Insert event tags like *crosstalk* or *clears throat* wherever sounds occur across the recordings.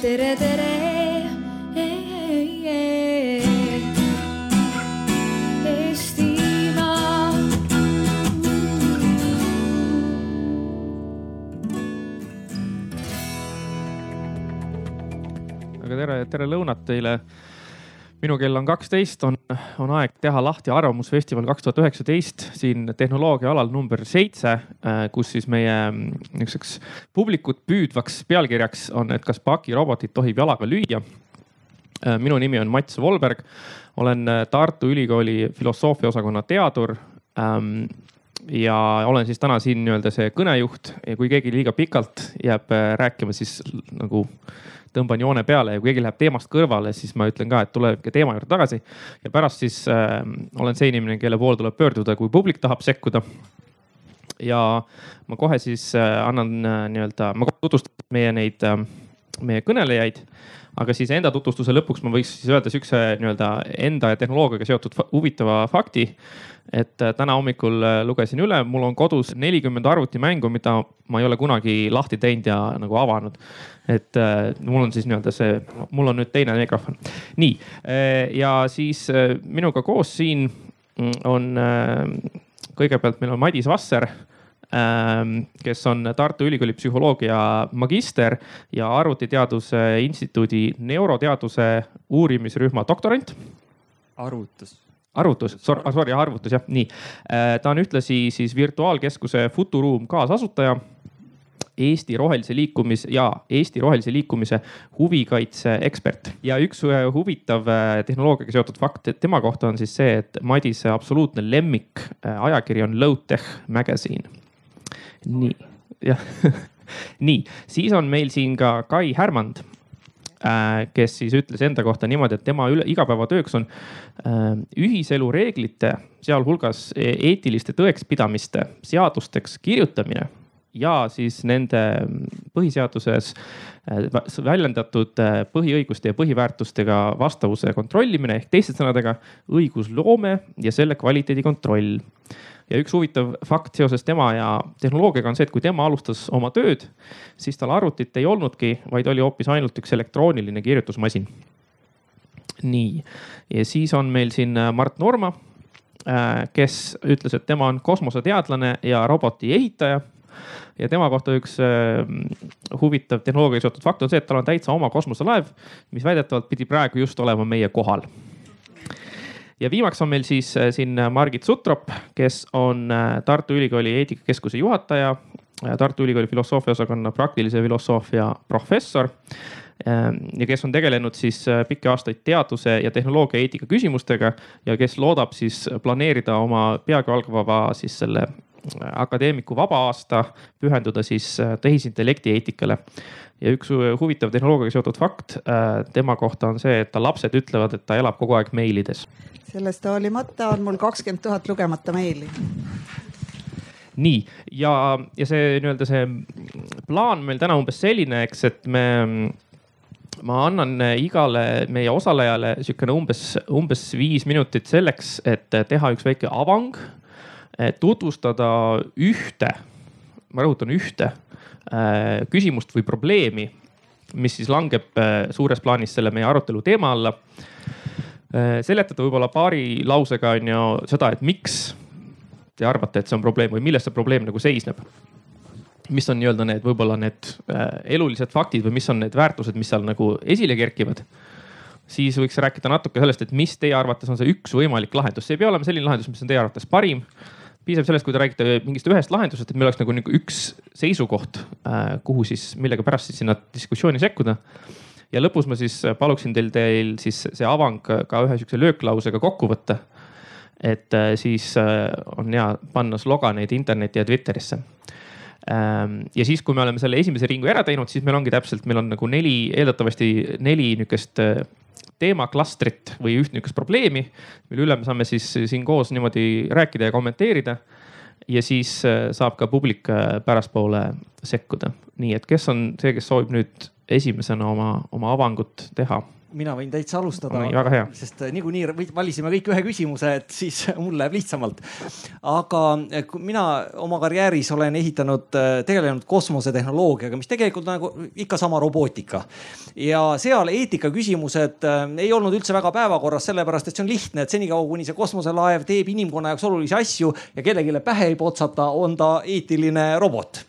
tere, tere. Aga tere, tere lõunat teile. Minu kell on kaksteist, on, on aeg teha lahti Arvamusfestival kaks tuhat üheksateist. Siin tehnoloogia alal number seitse, kus siis meie mm, niisuguseks publikut püüdvaks pealkirjaks on, et kas pakirobotit tohib jalaga lüüa. minu nimi on Mats Volberg, olen äh, Tartu Ülikooli filosoofiaosakonna teadur ähm, ja olen siis täna siin nii-öelda see kõnejuht. Ja kui keegi liiga pikalt jääb äh, rääkima, siis nagu tõmban joone peale ja kui keegi läheb teemast kõrvale, siis ma ütlen ka, et tule ikka teema juurde tagasi. ja pärast siis äh, olen see inimene, kelle poole tuleb pöörduda, kui publik tahab sekkuda. ja ma kohe siis äh, annan äh, nii-öelda, ma tutvustan meie neid äh,, meie kõnelejaid aga siis enda tutvustuse lõpuks ma võiks siis öelda siukse nii-öelda enda ja tehnoloogiaga seotud huvitava fakti. et äh, täna hommikul äh, lugesin üle, mul on kodus nelikümmend arvutimängu, mida ma ei ole kunagi lahti teinud ja nagu avanud. et äh, mul on siis nii-öelda see, mul on nüüd teine mikrofon. nii ja siis minuga koos siin mm, on kõigepealt meil on Madis Vasser kes on Tartu Ülikooli psühholoogia magister ja Arvutiteaduse Instituudi neuroteaduse uurimisrühma doktorant. arvutus. arvutus, sorry, arvutus jah, nii. ta on ühtlasi siis virtuaalkeskuse Futuruum kaasasutaja. Eesti Rohelise Liikumis ja Eesti Rohelise Liikumise huvikaitse ekspert ja üks äh, huvitav äh, tehnoloogiaga seotud fakt tema kohta on siis see, et Madise absoluutne lemmik äh, ajakiri on Low Tech Magazine. nii, jah, *laughs* nii, siis on meil siin ka Kai Härmand äh, kes siis ütles enda kohta niimoodi, et tema üle, igapäevatööks on äh, ühiselu reeglite, sealhulgas e- eetiliste tõekspidamiste seadusteks kirjutamine ja siis nende põhiseaduses äh, vä- väljendatud põhiõiguste ja põhiväärtustega vastavuse kontrollimine ehk teiste sõnadega õigusloome ja selle kvaliteedi kontroll ja üks huvitav fakt seoses tema ja tehnoloogiaga on see, et kui tema alustas oma tööd, siis tal arvutit ei olnudki, vaid oli hoopis ainult üks elektrooniline kirjutusmasin. nii, ja siis on meil siin äh, Mart Norma, kes ütles, et tema on kosmoseteadlane ja roboti ehitaja. Ja tema kohta üks äh, huvitav tehnoloogiaga seotud fakt on see, et tal on täitsa oma kosmoselaev, mis väidetavalt pidi praegu just olema meie kohal ja viimaks on meil siis äh, siin Margit Sutrop, kes on äh, Tartu Ülikooli eetikakeskuse juhataja, Tartu Ülikooli filosoofiaosakonna praktilise filosoofia professor. Ja kes on tegelenud siis äh, pikki aastaid teaduse ja tehnoloogia eetika küsimustega ja kes loodab siis planeerida oma peagi algava siis selle äh, akadeemiku vaba aasta pühenduda siis äh, tehisintellekti eetikale ja üks hu- huvitav tehnoloogiaga seotud fakt tema kohta on see, et ta lapsed ütlevad, et ta elab kogu aeg meilides. sellest hoolimata on mul kakskümmend tuhat lugemata meili. nii ja, ja see nii-öelda see plaan meil täna umbes selline, eks, et me, ma annan igale meie osalejale sihukene umbes, umbes viis minutit selleks, et teha üks väike avang, tutvustada ühte, ma rõhutan ühte äh, küsimust või probleemi, mis siis langeb äh, suures plaanis selle meie arutelu teema alla Äh, seletada võib-olla paari lausega on ju seda, et miks te arvate, et see on probleem või milles see probleem nagu seisneb. Mis on nii-öelda need võib-olla need äh, elulised faktid või mis on need väärtused, mis seal nagu esile kerkivad. siis võiks rääkida natuke sellest, et mis teie arvates on see üks võimalik lahendus, see ei pea olema selline lahendus, mis on teie arvates parim. piisab sellest, kui te räägite mingist ühest lahendusest, et meil oleks nagu, üks seisukoht, kuhu siis, millega pärast siis sinna diskussiooni sekkuda ja lõpus ma siis paluksin teil, teil siis see avang ka ühe sihukese lööklausega kokku võtta. et äh, siis äh, on hea panna sloganeid interneti ja Twitterisse. Ja siis, kui me oleme selle esimese ringu ära teinud, siis meil ongi täpselt, meil on nagu neli, eeldatavasti neli nihukest äh, teemaklastrit või üht nihukest probleemi, mille üle me saame siis siin koos niimoodi rääkida ja kommenteerida ja siis äh, saab ka publik äh, pärastpoole sekkuda. nii et kes on see, kes soovib nüüd esimesena oma, oma avangut teha? Mina võin täitsa alustada. väga hea. sest äh, niikuinii valisime kõik ühe küsimuse, et siis *laughs* mul läheb lihtsamalt. aga äh, mina oma karjääris olen ehitanud, äh, tegelenud kosmosetehnoloogiaga, mis tegelikult nagu ikka sama robootika. ja seal eetikaküsimused ei olnud üldse väga päevakorras, sellepärast et see on lihtne, et senikaua kuni see kosmoselaev teeb inimkonna jaoks olulisi asju ja kellelegi pähe ei potsata, on ta eetiline robot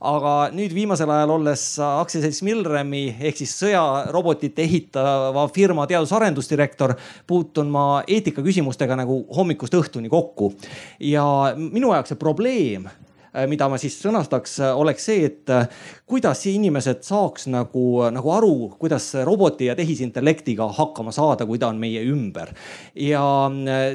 aga nüüd viimasel ajal olles aktsiaselts Milremi ehk siis sõjarobotite ehitava firma teadus-arendusdirektor, puutun ma eetikaküsimustega nagu hommikust õhtuni kokku. ja minu jaoks see probleem äh, mida ma siis sõnastaks, äh, oleks see, et äh, kuidas inimesed saaks nagu, nagu aru, kuidas roboti ja tehisintellektiga hakkama saada, kui ta on meie ümber. ja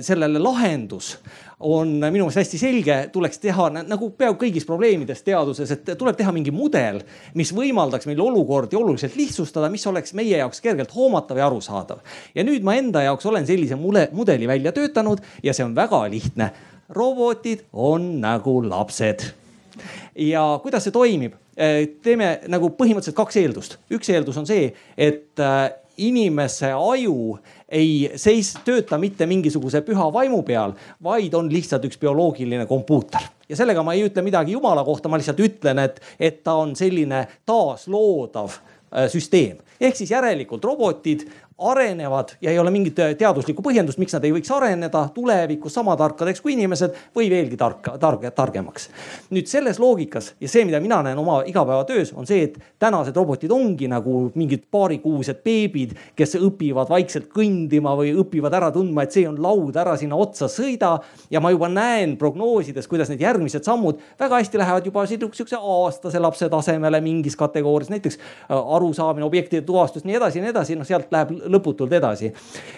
sellele lahendus on minu meelest hästi selge, tuleks teha nagu peaaegu kõigis probleemides teaduses, et tuleb teha mingi mudel, mis võimaldaks meil olukordi oluliselt lihtsustada, mis oleks meie jaoks kergelt hoomatav ja arusaadav. ja nüüd ma enda jaoks olen sellise mule, mudeli välja töötanud ja see on väga lihtne. robotid on nagu lapsed. ja kuidas see toimib? teeme nagu põhimõtteliselt kaks eeldust. üks eeldus on see, et äh, inimese aju ei seis, tööta mitte mingisuguse püha vaimu peal, vaid on lihtsalt üks bioloogiline kompuuter. ja sellega ma ei ütle midagi jumala kohta, ma lihtsalt ütlen, et, et ta on selline taasloodav äh, süsteem. ehk siis järelikult robotid arenevad ja ei ole mingit teaduslikku põhjendust, miks nad ei võiks areneda tulevikus sama tarkadeks kui inimesed või veelgi tarka, targe, targemaks. nüüd selles loogikas ja see, mida mina näen oma igapäevatöös, on see, et tänased robotid ongi nagu mingid paarikuused beebid, kes õpivad vaikselt kõndima või õpivad ära tundma, et see on laud, ära sinna otsa sõida. ja ma juba näen prognoosides, kuidas need järgmised sammud väga hästi lähevad juba sihukese aastase lapse tasemele mingis kategoorias, näiteks äh, arusaamine, objektide tuvastus, nii edasi ja nii edasi, noh sealt läheb lõputult edasi.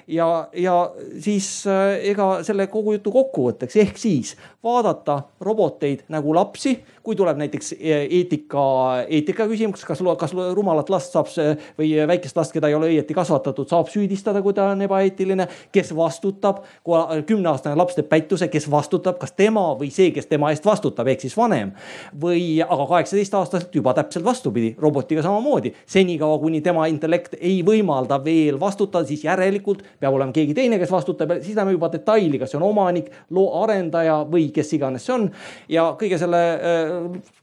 ja, ja siis äh, ega selle kogu jutu kokkuvõtteks ehk siis vaadata roboteid nagu lapsi kui tuleb näiteks e, eetika, eetika küsimus, kas, kas rumalat last saab või väikest last, keda ei ole õieti kasvatatud, saab süüdistada, kui ta on ebaeetiline. kes vastutab, kui kümneaastane laps teeb pättuse, kes vastutab, kas tema või see, kes tema eest vastutab, ehk siis vanem. või aga kaheksateist aastaselt juba täpselt vastupidi, robotiga samamoodi. senikaua, kuni tema intellekt ei võimalda veel vastutada, siis järelikult peab olema keegi teine, kes vastutab ja siis läheme juba detaili, kas see on omanik, loo arendaja või kes iganes see on. ja kõige selle äh,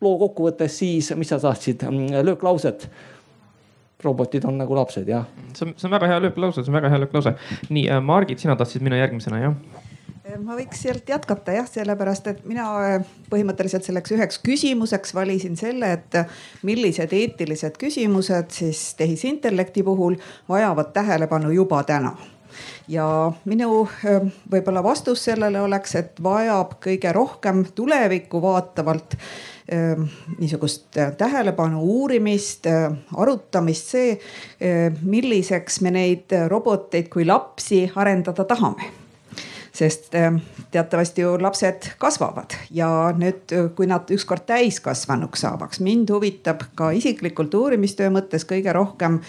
loo kokkuvõttes siis, mis sa tahtsid, mm, lööklauset robotid on nagu lapsed, jah. see on, see on väga hea lööklause, see on väga hea lööklause. nii, äh, Margit, sina tahtsid minna järgmisena, jah? Äh, ma võiks sealt jätkata jah, sellepärast et mina äh, põhimõtteliselt selleks üheks küsimuseks valisin selle, et millised eetilised küsimused siis tehisintellekti puhul vajavad tähelepanu juba täna ja minu võib-olla vastus sellele oleks, et vajab kõige rohkem tulevikku vaatavalt niisugust tähelepanu uurimist, arutamist, see, milliseks me neid roboteid kui lapsi arendada tahame sest teatavasti ju lapsed kasvavad ja nüüd, kui nad ükskord täiskasvanuks saavaks, mind huvitab ka isiklikult uurimistöö mõttes kõige rohkem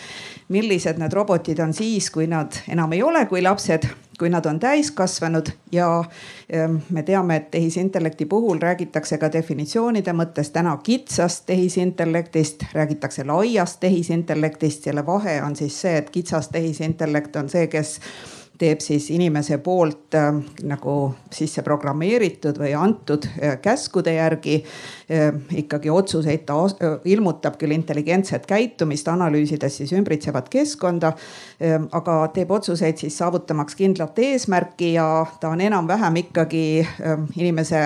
millised need robotid on siis, kui nad enam ei ole kui lapsed, kui nad on täiskasvanud ja ähm, me teame, et tehisintellekti puhul räägitakse ka definitsioonide mõttes täna kitsast tehisintellektist, räägitakse laiast tehisintellektist. selle vahe on siis see, et kitsas tehisintellekt on see, kes teeb siis inimese poolt äh, nagu sisse programmeeritud või antud äh, käskude järgi äh, ikkagi otsuseid. ta äh, ilmutab küll intelligentset käitumist, analüüsides siis ümbritsevat keskkonda äh,. aga teeb otsuseid siis saavutamaks kindlat eesmärki ja ta on enam-vähem ikkagi äh, inimese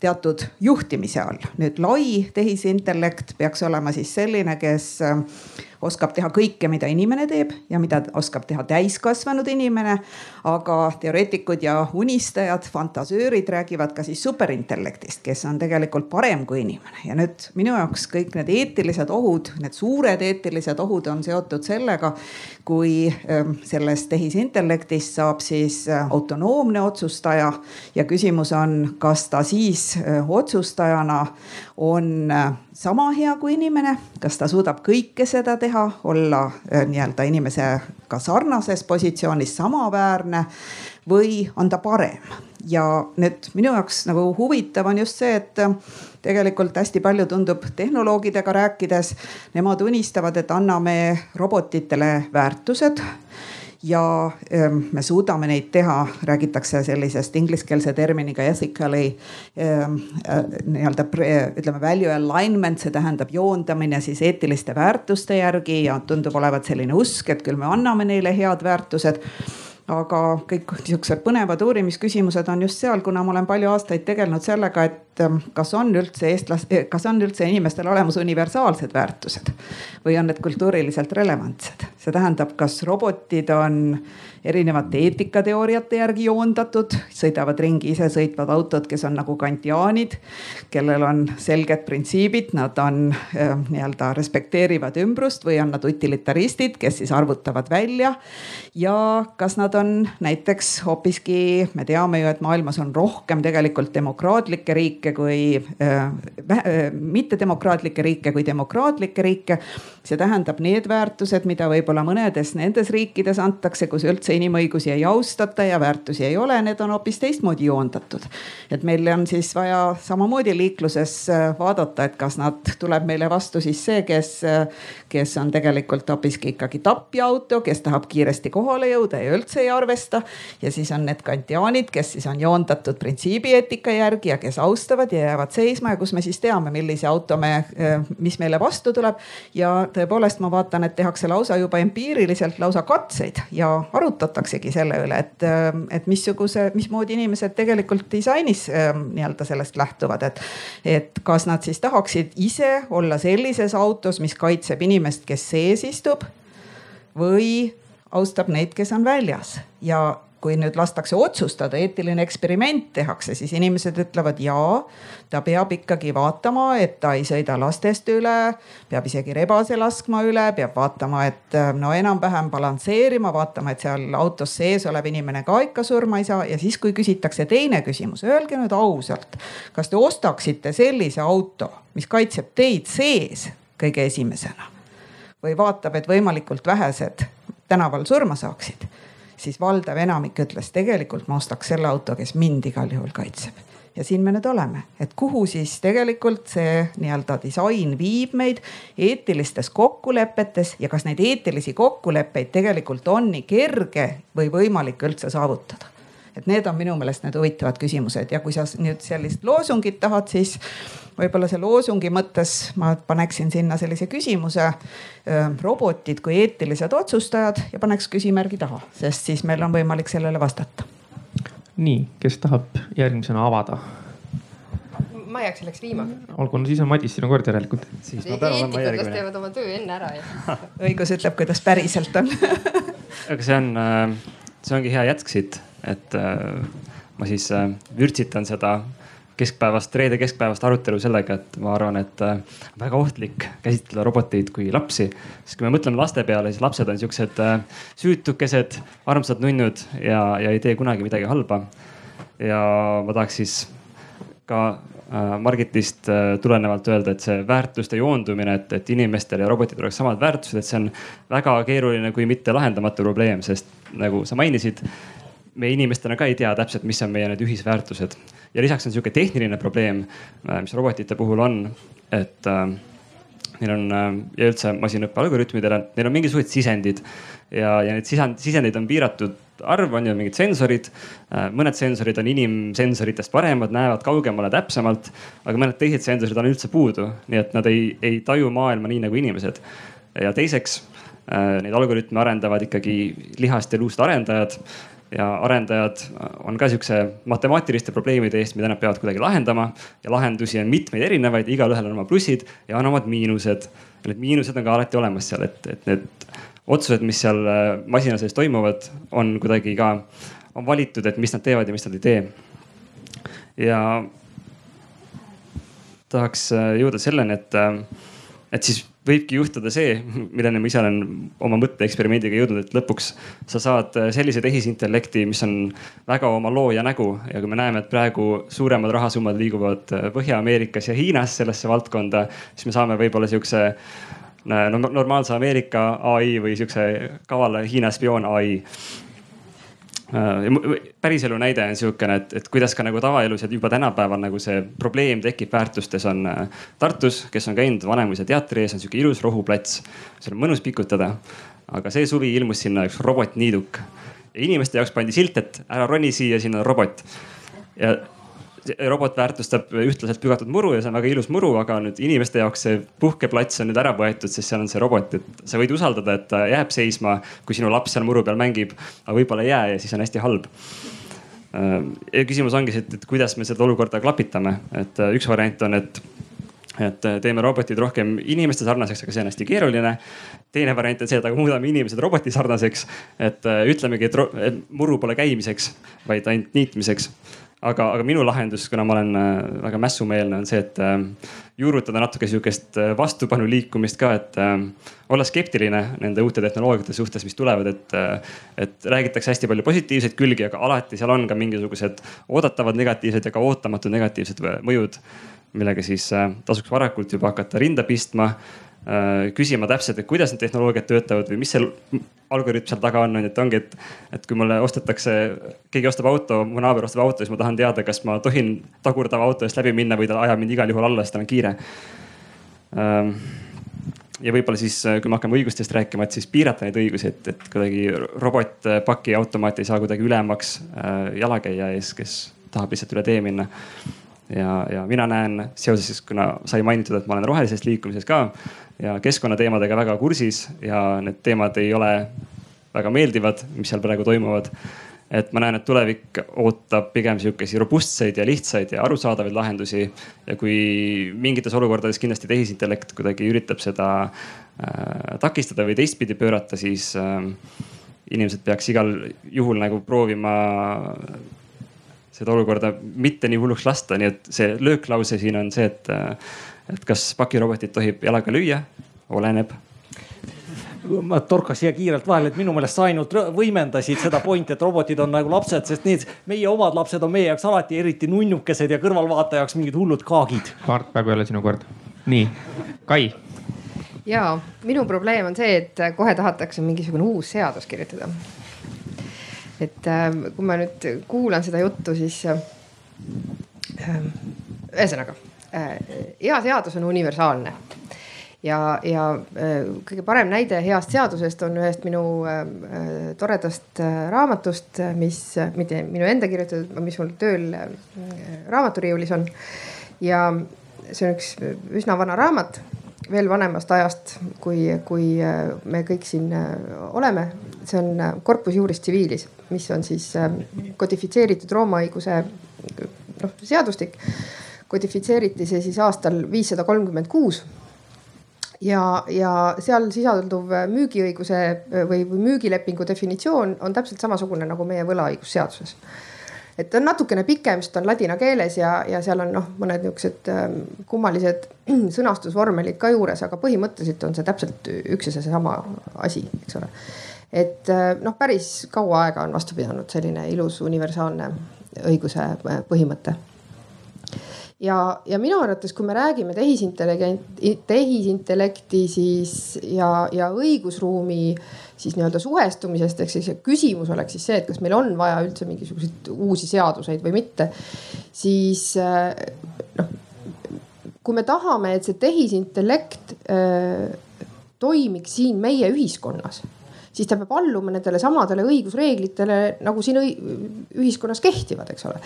teatud juhtimise all. nüüd lai tehisintellekt peaks olema siis selline, kes oskab teha kõike, mida inimene teeb ja mida oskab teha täiskasvanud inimene. aga teoreetikud ja unistajad, fantasöörid räägivad ka siis superintellektist, kes on tegelikult parem kui inimene. ja nüüd minu jaoks kõik need eetilised ohud, need suured eetilised ohud on seotud sellega, kui ähm, sellest tehisintellektist saab siis äh, autonoomne otsustaja. Ja küsimus on, kas ta siis äh, otsustajana on äh, sama hea kui inimene, kas ta suudab kõike seda teha, olla nii-öelda inimesega sarnases positsioonis, samaväärne või on ta parem? Ja nüüd minu jaoks nagu huvitav on just see, et tegelikult hästi palju tundub tehnoloogidega rääkides, nemad unistavad, et anname robotitele väärtused ja ähm, me suudame neid teha, räägitakse sellisest ingliskeelse terminiga ethically ähm, äh, nii-öelda ütleme value alignment, see tähendab joondamine siis eetiliste väärtuste järgi ja tundub olevat selline usk, et küll me anname neile head väärtused. Aga kõik niisugused põnevad uurimisküsimused on just seal, kuna ma olen palju aastaid tegelenud sellega, et ähm, kas on üldse eestlas-, kas on üldse inimestel olemas universaalsed väärtused või on need kultuuriliselt relevantsed. see tähendab, kas robotid on erinevate eetikateooriate järgi joondatud, sõidavad ringi isesõitvad autod, kes on nagu kantiaanid, kellel on selged printsiibid, nad on äh, nii-öelda respekteerivad ümbrust või on nad utilitaristid, kes siis arvutavad välja. ja kas nad on näiteks hoopiski, me teame ju, et maailmas on rohkem tegelikult demokraatlikke riike kui äh, äh, mittedemokraatlikke riike kui demokraatlikke riike. See tähendab need väärtused, mida võib-olla mõnedes nendes riikides antakse, kus üldse inimõigusi ei austata ja väärtusi ei ole, need on hoopis teistmoodi joondatud. et meil on siis vaja samamoodi liikluses äh, vaadata, et kas nad, tuleb meile vastu siis see, kes, äh, kes on tegelikult hoopiski ikkagi tapja auto, kes tahab kiiresti kohale jõuda ja üldse ei arvesta. ja siis on need kantiaanid, kes siis on joondatud printsiibieetika järgi ja kes austavad ja jäävad seisma ja kus me siis teame, millise auto me, äh, mis meile vastu tuleb. ja tõepoolest, ma vaatan, et tehakse lausa juba empiiriliselt lausa katseid ja arutatakse arutataksegi selle üle, et, et missuguse, mismoodi inimesed tegelikult disainis ähm, nii-öelda sellest lähtuvad, et. et kas nad siis tahaksid ise olla sellises autos, mis kaitseb inimest, kes sees istub või austab neid, kes on väljas ja kui nüüd lastakse otsustada, eetiline eksperiment tehakse, siis inimesed ütlevad jaa, ta peab ikkagi vaatama, et ta ei sõida lastest üle, peab isegi rebase laskma üle, peab vaatama, et no enam-vähem balansseerima, vaatama, et seal autos sees olev inimene ka ikka surma ei saa. ja siis, kui küsitakse teine küsimus, öelge nüüd ausalt, kas te ostaksite sellise auto, mis kaitseb teid sees kõige esimesena või vaatab, et võimalikult vähesed tänaval surma saaksid siis valdav enamik ütles, tegelikult ma ostaks selle auto, kes mind igal juhul kaitseb. Ja siin me nüüd oleme, et kuhu siis tegelikult see nii-öelda disain viib meid eetilistes kokkulepetes ja kas neid eetilisi kokkuleppeid tegelikult on nii kerge või võimalik üldse saavutada et need on minu meelest need huvitavad küsimused ja kui sa nüüd sellist loosungit tahad, siis võib-olla see loosungi mõttes ma paneksin sinna sellise küsimuse. robotid kui eetilised otsustajad ja paneks küsimärgi taha, sest siis meil on võimalik sellele vastata. nii, kes tahab järgmisena avada? ma jääks selleks viimaseks. olgu, no siis on Madis sinu kord järelikult. siis ma pean olema järgmine. teevad oma töö enne ära ja. *laughs* õigus ütleb, kuidas päriselt on aga see on, äh, see ongi hea jätk siit, et äh, ma siis äh, vürtsitan seda keskpäevast, reede keskpäevast arutelu sellega, et ma arvan, et äh, väga ohtlik käsitleda roboteid kui lapsi. sest kui me mõtleme laste peale, siis lapsed on siuksed süütukesed, armsad nunnud ja, ja ei tee kunagi midagi halba. ja ma tahaks siis ka Margitist tulenevalt öelda, et see väärtuste joondumine, et, et inimestel ja robotitel oleks samad väärtused, et see on väga keeruline, kui mitte lahendamatu probleem, sest nagu sa mainisid me inimestena ka ei tea täpselt, mis on meie need ühisväärtused. ja lisaks on sihuke tehniline probleem, äh, mis robotite puhul on, et äh, neil on äh, ja üldse masinõppe algoritmidel, neil on mingisugused sisendid ja, ja need sisend, sisendeid on piiratud arv, on ju mingid sensorid. Äh, mõned sensorid on inimsensoritest paremad, näevad kaugemale täpsemalt, aga mõned teised sensorid on üldse puudu, nii et nad ei, ei taju maailma nii nagu inimesed. ja teiseks, neid algoritme arendavad ikkagi lihast ja luust arendajad ja arendajad on ka sihukese matemaatiliste probleemide eest, mida nad peavad kuidagi lahendama ja lahendusi on mitmeid erinevaid, igalühel on oma plussid ja on omad miinused. Need miinused on ka alati olemas seal, et, et need otsused, mis seal äh, masina sees toimuvad, on kuidagi ka, on valitud, et mis nad teevad ja mis nad ei tee. ja tahaks äh, jõuda selleni, et, äh, et siis võibki juhtuda see, milleni ma ise olen oma mõtteeksperimendiga jõudnud, et lõpuks sa saad äh, sellise tehisintellekti, mis on väga oma looja nägu ja kui me näeme, et praegu suuremad rahasummad liiguvad äh, Põhja-Ameerikas ja Hiinas sellesse valdkonda, siis me saame võib-olla sihukese äh, no, normaalse Ameerika ai või sihukese kavala Hiina spioon ai. Päriselu näide on sihukene, et, et kuidas ka nagu tavaelus ja juba tänapäeval nagu see probleem tekib väärtustes on Tartus, kes on käinud Vanemuise teatri ees, on sihuke ilus rohuplats. seal on mõnus pikutada. aga see suvi ilmus sinna üks robotniiduk inimeste jaoks pandi silt, et ära roni siia, siin on robot. ja robot väärtustab ühtlaselt pügatud muru ja see on väga ilus muru, aga nüüd inimeste jaoks see puhkeplats on nüüd ära võetud, sest seal on see robot, et sa võid usaldada, et ta jääb seisma, kui sinu laps seal muru peal mängib, aga võib-olla ei jää ja siis on hästi halb ja küsimus ongi see, et, kuidas me seda olukorda klapitame, et äh, üks variant on, et et äh, teeme robotid rohkem inimeste sarnaseks, aga see on hästi keeruline. teine variant on see, et aga muudame inimesed roboti sarnaseks. et äh, ütlemegi, et muru pole käimiseks, vaid ainult niitmiseks aga, aga minu lahendus, kuna ma olen äh, väga mässumeelne, on see, et äh, juurutada natuke sihukest äh, vastupanu liikumist ka, et olla skeptiline nende uute tehnoloogiate suhtes, mis tulevad, et, et räägitakse hästi palju positiivseid külgi, aga alati seal on ka mingisugused oodatavad negatiivsed ja ka ootamatud negatiivsed mõjud, millega siis tasuks varakult juba hakata rinda pistma küsima täpselt, et kuidas need tehnoloogiad töötavad või mis see algoritm seal taga on, on ju, et ongi, et, et kui mulle ostetakse, keegi ostab auto, mu naaber ostab auto, siis ma tahan teada, kas ma tohin tagurdava auto eest läbi minna või ta ajab mind igal juhul alla, sest tal on kiire. Ähm, ja võib-olla siis, kui me hakkame õigustest rääkima, et siis piirata neid õigusi, et, et kuidagi robot pakiautomaat ei saa kuidagi ülemaks äh, jalakäija ees, kes tahab lihtsalt üle tee minna ja, ja mina näen seoses, kuna sai mainitud, et ma olen rohelises liikumises ka ja keskkonnateemadega väga kursis ja need teemad ei ole väga meeldivad, mis seal praegu toimuvad. et ma näen, et tulevik ootab pigem sihukesi robustseid ja lihtsaid ja arusaadavaid lahendusi. ja kui mingites olukordades kindlasti tehisintellekt kuidagi üritab seda äh, takistada või teistpidi pöörata, siis äh, inimesed peaks igal juhul nagu proovima seda olukorda mitte nii hulluks lasta, nii et see lööklause siin on see, et, et kas pakirobotit tohib jalaga lüüa, oleneb ma torkas siia kiirelt vahele, et minu meelest sa ainult võimendasid seda pointi, et robotid on nagu lapsed, sest need meie omad lapsed on meie jaoks alati eriti nunnukesed ja kõrvalvaataja jaoks mingid hullud kaagid. Mart, praegu ei ole sinu kord. nii, Kai. ja minu probleem on see, et kohe tahetakse mingisugune uus seadus kirjutada et äh, kui ma nüüd kuulan seda juttu, siis äh, äh, ühesõnaga hea seadus on universaalne ja, ja kõige parem näide heast seadusest on ühest minu toredast raamatust, mis, mitte minu enda kirjutatud, mis mul tööl raamaturiiulis on. ja see on üks üsna vana raamat, veel vanemast ajast, kui, kui me kõik siin oleme. see on Corpus Juris Civilis mis on siis kodifitseeritud Rooma õiguse noh seadustik. Kodifitseeriti see siis aastal viissada kolmkümmend kuus ja, ja seal sisalduv müügiõiguse või, või müügilepingu definitsioon on täpselt samasugune nagu meie võlaõigusseaduses. et ta on natukene pikem, sest ta on ladina keeles ja, ja seal on noh, mõned niisugused ähm, kummalised *clears throat* sõnastusvormelid ka juures, aga põhimõtteliselt on see täpselt üks ja seesama asi, eks ole et äh, noh, päris kaua aega on vastu pidanud selline ilus universaalne õiguse äh, põhimõte. Ja, ja minu arvates, kui me räägime tehisintellekt, tehisintellekti siis ja, ja õigusruumi siis nii-öelda suhestumisest, ehk siis küsimus oleks siis see, et kas meil on vaja üldse mingisuguseid uusi seaduseid või mitte, siis äh, noh kui me tahame, et see tehisintellekt äh, toimiks siin meie ühiskonnas siis ta peab alluma nendele samadele õigusreeglitele nagu siin ühiskonnas kehtivad, eks ole.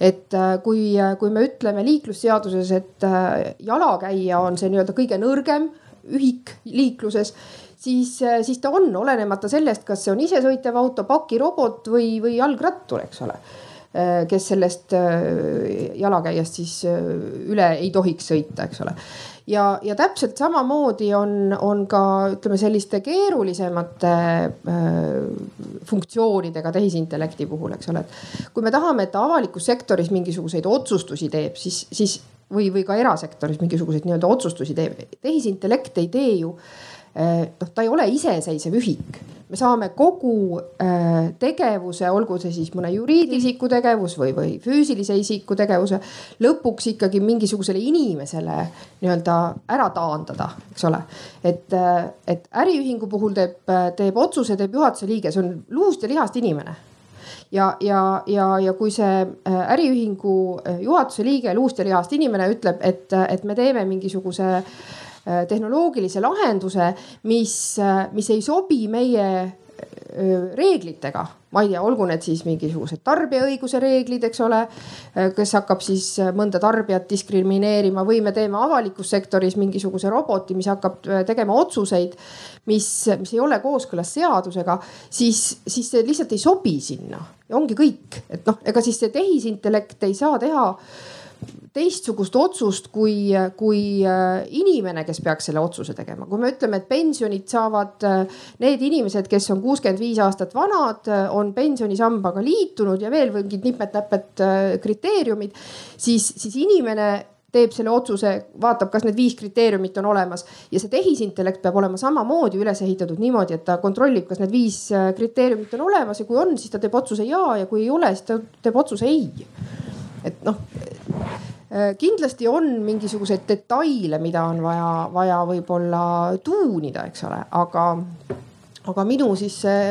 et äh, kui, äh, kui me ütleme liiklusseaduses, et äh, jalakäija on see nii-öelda kõige nõrgem ühik liikluses siis, siis ta on, olenemata sellest, kas see on isesõitev auto, pakirobot või, või jalgrattur, eks ole kes sellest jalakäijast siis üle ei tohiks sõita, eks ole ja, ja täpselt samamoodi on, on ka ütleme selliste keerulisemate äh, funktsioonidega tehisintellekti puhul, eks ole, et kui me tahame, et ta avalikus sektoris mingisuguseid otsustusi teeb, siis, siis või, või ka erasektoris mingisuguseid nii-öelda otsustusi teeb. tehisintellekt ei tee ju äh, noh, ta ei ole iseseisev ühik me saame kogu äh, tegevuse, olgu see siis mõne juriidilise isiku tegevus või, või füüsilise isiku tegevuse, lõpuks ikkagi mingisugusele inimesele nii-öelda ära taandada, eks ole. et, äh, et äriühingu puhul teeb, teeb otsuse, teeb juhatuse liige, see on luust ja lihast inimene ja, ja, ja, ja kui see äh, äriühingu äh, juhatuse liige, luust ja lihast inimene ütleb, et, et me teeme mingisuguse äh, tehnoloogilise lahenduse, mis, mis ei sobi meie reeglitega. Ma ei tea, olgu need siis mingisugused tarbijaõiguse reeglid, eks ole, kes hakkab siis mõnda tarbijat diskrimineerima või me teeme avalikus sektoris mingisuguse roboti, mis hakkab tegema otsuseid, mis, mis ei ole kooskõlas seadusega, siis, siis see lihtsalt ei sobi sinna. Ja ongi kõik, et noh, ega siis see tehisintellekt ei saa teha teistsugust otsust kui, kui äh, inimene, kes peaks selle otsuse tegema. kui me ütleme, et pensionit saavad äh, need inimesed, kes on kuuskümmend viis aastat vanad, äh, on pensionisambaga liitunud ja veel mingid nipet-näpet kriteeriumid, siis, siis inimene teeb selle otsuse, vaatab, kas need viis kriteeriumit on olemas ja see tehisintellekt peab olema samamoodi üles ehitatud niimoodi, et ta kontrollib, kas need viis kriteeriumit on olemas ja kui on, siis ta teeb otsuse ja ja kui ei ole, siis ta teeb otsuse ei. Et noh Äh, kindlasti on mingisuguseid detaile, mida on vaja, vaja võib-olla tuunida, eks ole, aga, aga minu siis see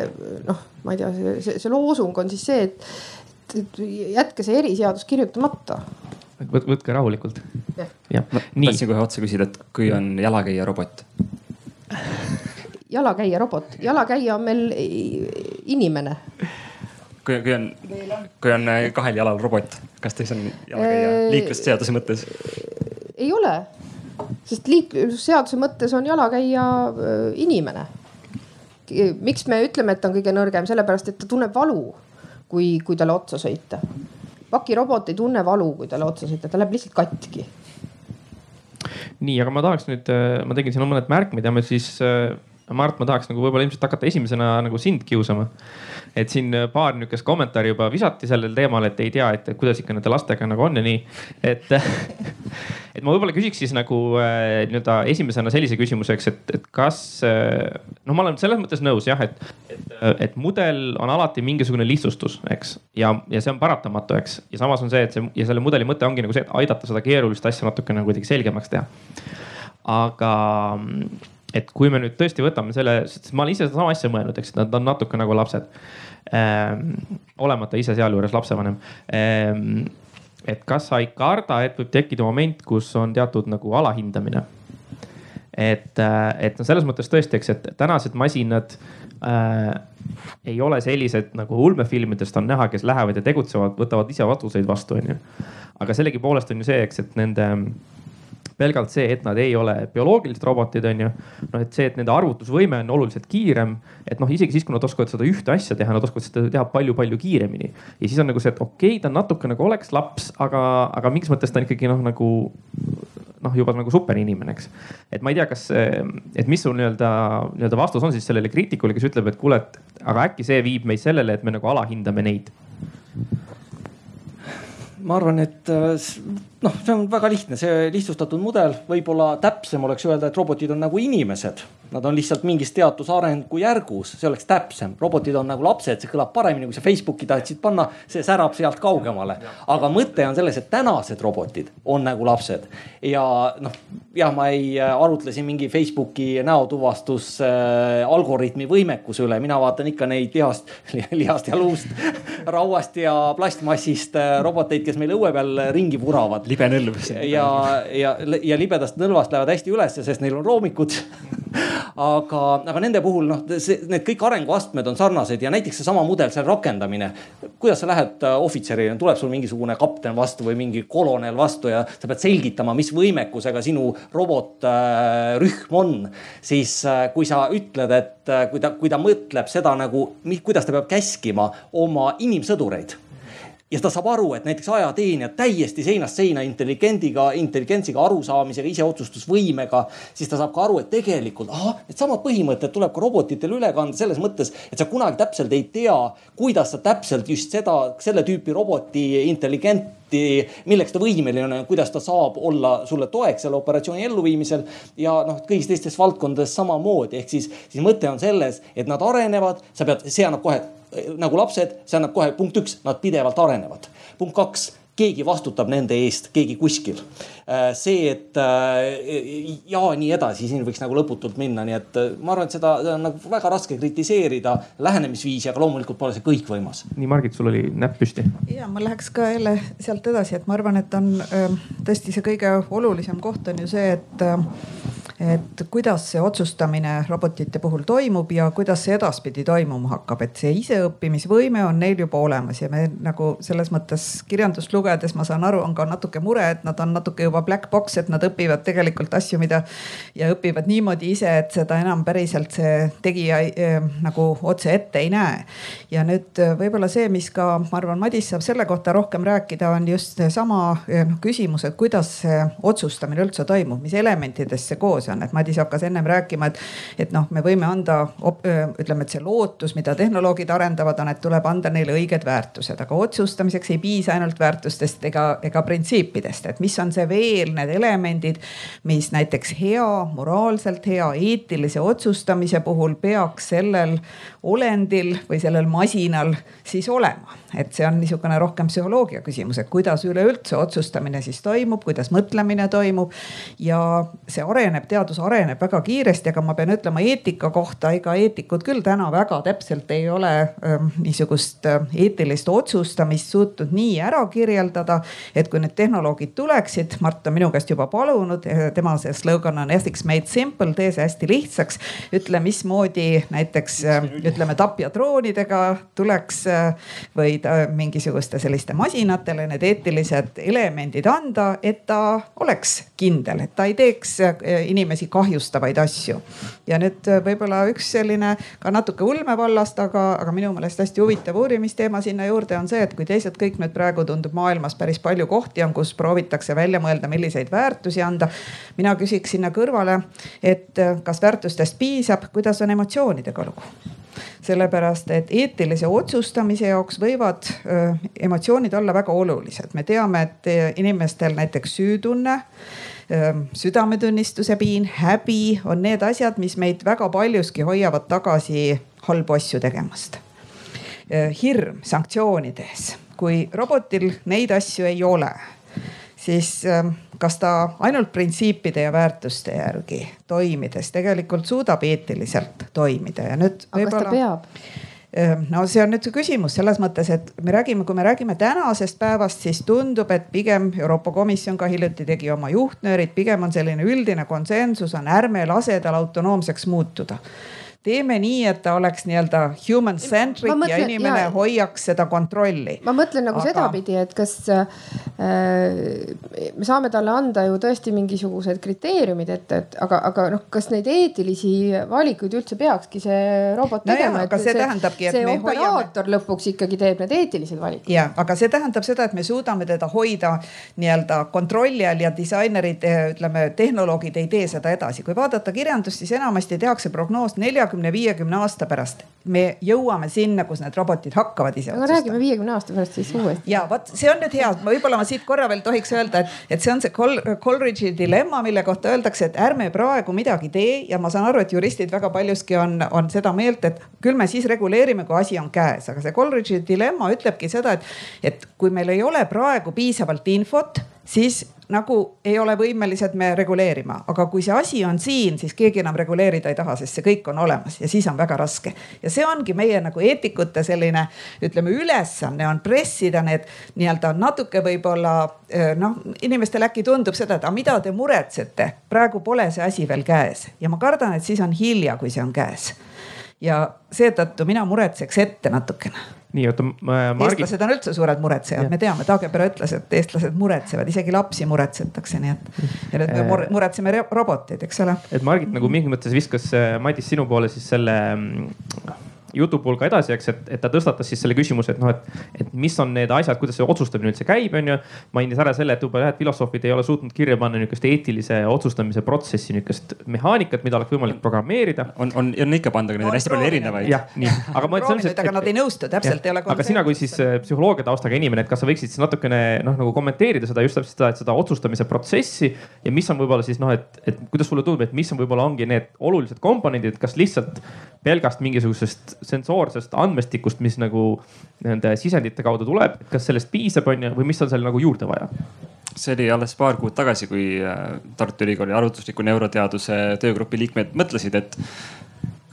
noh, ma ei tea, see, see, see loosung on siis see, et, et jätke see eriseadus kirjutamata. Võt,. võtke rahulikult. jah, ma tahtsin kohe otsa küsida, et kui on jalakäija robot? Jalakäija robot, jalakäija on meil inimene kui, kui on, kui on äh, kahel jalal robot, kas teis on jalakäija äh, liiklusseaduse mõttes? ei ole, sest liiklusseaduse mõttes on jalakäija äh, inimene. miks me ütleme, et ta on kõige nõrgem, sellepärast et ta tunneb valu, kui, kui talle otsa sõita. pakirobot ei tunne valu, kui talle otsa sõita, ta läheb lihtsalt katki. nii, aga ma tahaks nüüd, ma tegin siin mõned märkmed ja me siis Mart, ma tahaks nagu võib-olla ilmselt hakata esimesena nagu sind kiusama. Et siin paar niisugust kommentaari juba visati sellel teemal, et ei tea, et kuidas ikka nende lastega nagu on ja nii. et, *laughs* et ma võib-olla küsiks siis nagu äh, nii-öelda esimesena sellise küsimuseks, et, et kas äh,, no ma olen selles mõttes nõus jah, et, et, et mudel on alati mingisugune lihtsustus, eks. ja, ja see on paratamatu, eks. ja samas on see, et see ja selle mudeli mõte ongi nagu see, et aidata seda keerulist asja natukene nagu kuidagi selgemaks teha. aga et kui me nüüd tõesti võtame selle, ma olen ise sedasama asja mõelnud, eks, et nad on natuke nagu lapsed ähm,. olemata ise sealjuures lapsevanem ähm,. et kas sa ei karda, et võib tekkida moment, kus on teatud nagu alahindamine? et, äh, et no selles mõttes tõesti, eks, et tänased masinad äh, ei ole sellised nagu ulmefilmidest on näha, kes lähevad ja tegutsevad, võtavad ise otsuseid vastu, onju. aga sellegipoolest on ju see, eks, et nende pelgalt see, et nad ei ole bioloogilised robotid, on ju. noh, et see, et nende arvutusvõime on oluliselt kiirem, et noh, isegi siis, kui nad oskavad seda ühte asja teha, nad oskavad seda teha palju-palju kiiremini. ja siis on nagu see, et okei okay,, ta natuke nagu oleks laps, aga, aga mingis mõttes ta on ikkagi noh, nagu noh, juba nagu superinimene, eks. et ma ei tea, kas, et mis sul nii-öelda, nii-öelda vastus on siis sellele kriitikule, kes ütleb, et kuule, et aga äkki see viib meid sellele, et me nagu alahindame neid ma arvan, et noh, see on väga lihtne, see lihtsustatud mudel, võib-olla täpsem oleks öelda, et robotid on nagu inimesed. Nad on lihtsalt mingis teadusarengu järgus, see oleks täpsem. robotid on nagu lapsed, see kõlab paremini, kui sa Facebooki tahtsid panna, see särab sealt kaugemale. aga mõte on selles, et tänased robotid on nagu lapsed ja noh, jah, ma ei äh, arutle siin mingi Facebooki näotuvastus äh, algoritmi võimekuse üle, mina vaatan ikka neid lihast, *laughs* lihast ja luust, *laughs* rauast ja plastmassist äh, roboteid, kes meil õue peal ringi vuravad libe nõlv. ja, ja, ja libedast nõlvast lähevad hästi ülesse, sest neil on roomikud *laughs* aga, aga nende puhul noh, need kõik arenguastmed on sarnased ja näiteks seesama mudel, selle rakendamine. kuidas sa lähed äh, ohvitserile, tuleb sul mingisugune kapten vastu või mingi kolonel vastu ja sa pead selgitama, mis võimekusega sinu robotrühm on. siis äh, kui sa ütled, et äh, kui ta, kui ta mõtleb seda nagu, kuidas ta peab käskima oma inimsõdureid ja ta saab aru, et näiteks ajateenijad täiesti seinast seina intelligendiga, intelligentsiga arusaamisega, iseotsustusvõimega, siis ta saab ka aru, et tegelikult ahah, needsamad põhimõtted tuleb ka robotitele üle kanda selles mõttes, et sa kunagi täpselt ei tea, kuidas sa täpselt just seda, selle tüüpi roboti intelligent milleks ta võimeline on, kuidas ta saab olla sulle toeks selle operatsiooni elluviimisel. ja noh, kõigis teistes valdkondades samamoodi, ehk siis, siis mõte on selles, et nad arenevad, sa pead, see annab kohe nagu lapsed, see annab kohe punkt üks, nad pidevalt arenevad. punkt kaks, keegi vastutab nende eest, keegi kuskil. Äh, see, et äh, ja nii edasi, siin võiks nagu lõputult minna, nii et äh, ma arvan, et seda on nagu väga raske kritiseerida lähenemisviisi, aga loomulikult pole see kõikvõimas. nii, Margit, sul oli näpp püsti. ja ma läheks ka jälle sealt edasi, et ma arvan, et on tõesti see kõige olulisem koht on ju see, et et kuidas see otsustamine robotite puhul toimub ja kuidas see edaspidi toimuma hakkab, et see iseõppimisvõime on neil juba olemas ja me nagu selles mõttes kirjandust lugedes ma saan aru, on ka natuke mure, et nad on natuke juba black box, et nad õpivad tegelikult asju, mida ja õpivad niimoodi ise, et seda enam päriselt see tegija äh, nagu otse ette ei näe. ja nüüd äh, võib-olla see, mis ka ma arvan, Madis saab selle kohta rohkem rääkida, on just seesama noh küsimus, et kuidas see otsustamine üldse toimub, mis elementidest see koos on, et Madis hakkas ennem rääkima, et, et noh, me võime anda, ütleme, et see lootus, mida tehnoloogid arendavad, on, et tuleb anda neile õiged väärtused, aga otsustamiseks ei piisa ainult väärtustest ega, ega printsiipidest, et mis on see veel need elemendid, mis näiteks hea, moraalselt hea, eetilise otsustamise puhul peaks sellel olendil või sellel masinal siis olema. et see on niisugune rohkem psühholoogia küsimus, et kuidas üleüldse otsustamine siis toimub, kuidas mõtlemine toimub ja see areneb teadus areneb väga kiiresti, aga ma pean ütlema eetika kohta, ega eetikud küll täna väga täpselt ei ole ähm, niisugust äh, eetilist otsustamist suutnud nii ära kirjeldada. et kui need tehnoloogid tuleksid, Mart on minu käest juba palunud, tema see slogan on ethics made simple, tee see hästi lihtsaks. ütle, mismoodi näiteks äh, ütleme tapjadroonidega tuleks äh, või mingisuguste selliste masinatele need eetilised elemendid anda, et ta oleks kindel, et ta ei teeks inimesi inimesi kahjustavaid asju. ja nüüd äh, võib-olla üks selline ka natuke ulmevallast, aga, aga minu meelest hästi huvitav uurimisteema sinna juurde on see, et kui teised kõik nüüd praegu tundub maailmas päris palju kohti on, kus proovitakse välja mõelda, milliseid väärtusi anda. mina küsiks sinna kõrvale, et äh, kas väärtustest piisab, kuidas on emotsioonidega lugu sellepärast et eetilise otsustamise jaoks võivad emotsioonid olla väga olulised. me teame, et inimestel näiteks süütunne südametunnistuse piin, häbi on need asjad, mis meid väga paljuski hoiavad tagasi halbu asju tegemast. hirm sanktsioonide ees, kui robotil neid asju ei ole, siis kas ta ainult printsiipide ja väärtuste järgi toimides tegelikult suudab eetiliselt toimida ja nüüd. aga kas ta peab? Ehm, no see on nüüd see küsimus selles mõttes, et me räägime, kui me räägime tänasest päevast, siis tundub, et pigem Euroopa Komisjon ka hiljuti tegi oma juhtnöörid, pigem on selline üldine konsensus on ärme lase tal autonoomseks muutuda teeme nii, et ta oleks nii-öelda human centric mõtlen, ja inimene ja, hoiaks seda kontrolli. ma mõtlen nagu Aga... sedapidi, et kas äh, me saame talle anda ju tõesti mingisugused kriteeriumid ette, et aga, aga noh, kas neid eetilisi valikuid üldse peakski see robot no tegema? aga see, see tähendabki, et see me operaator hoiame... lõpuks ikkagi teeb need eetilised valikud. ja, aga see tähendab seda, et me suudame teda hoida nii-öelda kontrolli all ja disainerid, ütleme, tehnoloogid ei tee seda edasi. kui vaadata kirjandust, siis enamasti tehakse prognoos neljakümne neljakümne, viiekümne aasta pärast me jõuame sinna, kus need robotid hakkavad ise otsustama. räägime viiekümne aasta pärast siis uuesti. ja vot see on nüüd hea, võib-olla ma siit korra veel tohiks öelda, et, et see on see Col Coleridge'i dilemma, mille kohta öeldakse, et ärme praegu midagi tee ja ma saan aru, et juristid väga paljuski on, on seda meelt, et küll me siis reguleerime, kui asi on käes, aga see Coleridge'i dilemma ütlebki seda, et, et kui meil ei ole praegu piisavalt infot siis nagu ei ole võimelised me reguleerima, aga kui see asi on siin, siis keegi enam reguleerida ei taha, sest see kõik on olemas ja siis on väga raske. ja see ongi meie nagu eetikute selline, ütleme, ülesanne on pressida need nii-öelda natuke võib-olla noh, inimestele äkki tundub seda, et aga mida te muretsete, praegu pole see asi veel käes ja ma kardan, et siis on hilja, kui see on käes. ja seetõttu mina muretseks ette natukene nii, oota Margit. eestlased on üldse suured muretsejad, me teame, Taagepera ütles, et eestlased muretsevad, isegi lapsi muretsetakse, nii et. ja nüüd me äh. muretseme roboteid, eks ole. et Margit nagu mingis mõttes viskas äh, Madis sinu poole siis selle jutu pool ka edasi, eks, et, et ta tõstatas siis selle küsimuse, et noh, et, et mis on need asjad, kuidas see otsustamine üldse käib, on ju. mainis ära selle, et võib-olla jah, et filosoofid ei ole suutnud kirja panna niisugust eetilise otsustamise protsessi, niisugust mehaanikat, mida oleks võimalik programmeerida. on, on, on ikka pandud, neid on hästi palju erinevaid. jah, nii, aga ma ütlen. aga nad ei nõustu, täpselt ei ole. aga sina kui siis äh, psühholoogia taustaga inimene, et kas sa võiksid siis natukene noh, nagu kommenteerida seda just täpselt seda, et seda otsustamise protsessi ja mis on võib-olla siis noh, et, et kuidas sulle tundub, et mis on võib-olla ongi need olulised komponendid, kas lihtsalt pelgast mingisugusest sensoorsest andmestikust, mis nagu nende sisendite kaudu tuleb, kas sellest piisab, on ju, või mis on seal nagu juurde vaja? see oli alles paar kuud tagasi, kui äh, Tartu Ülikooli arvutusliku neuroteaduse töögrupi liikmed mõtlesid, et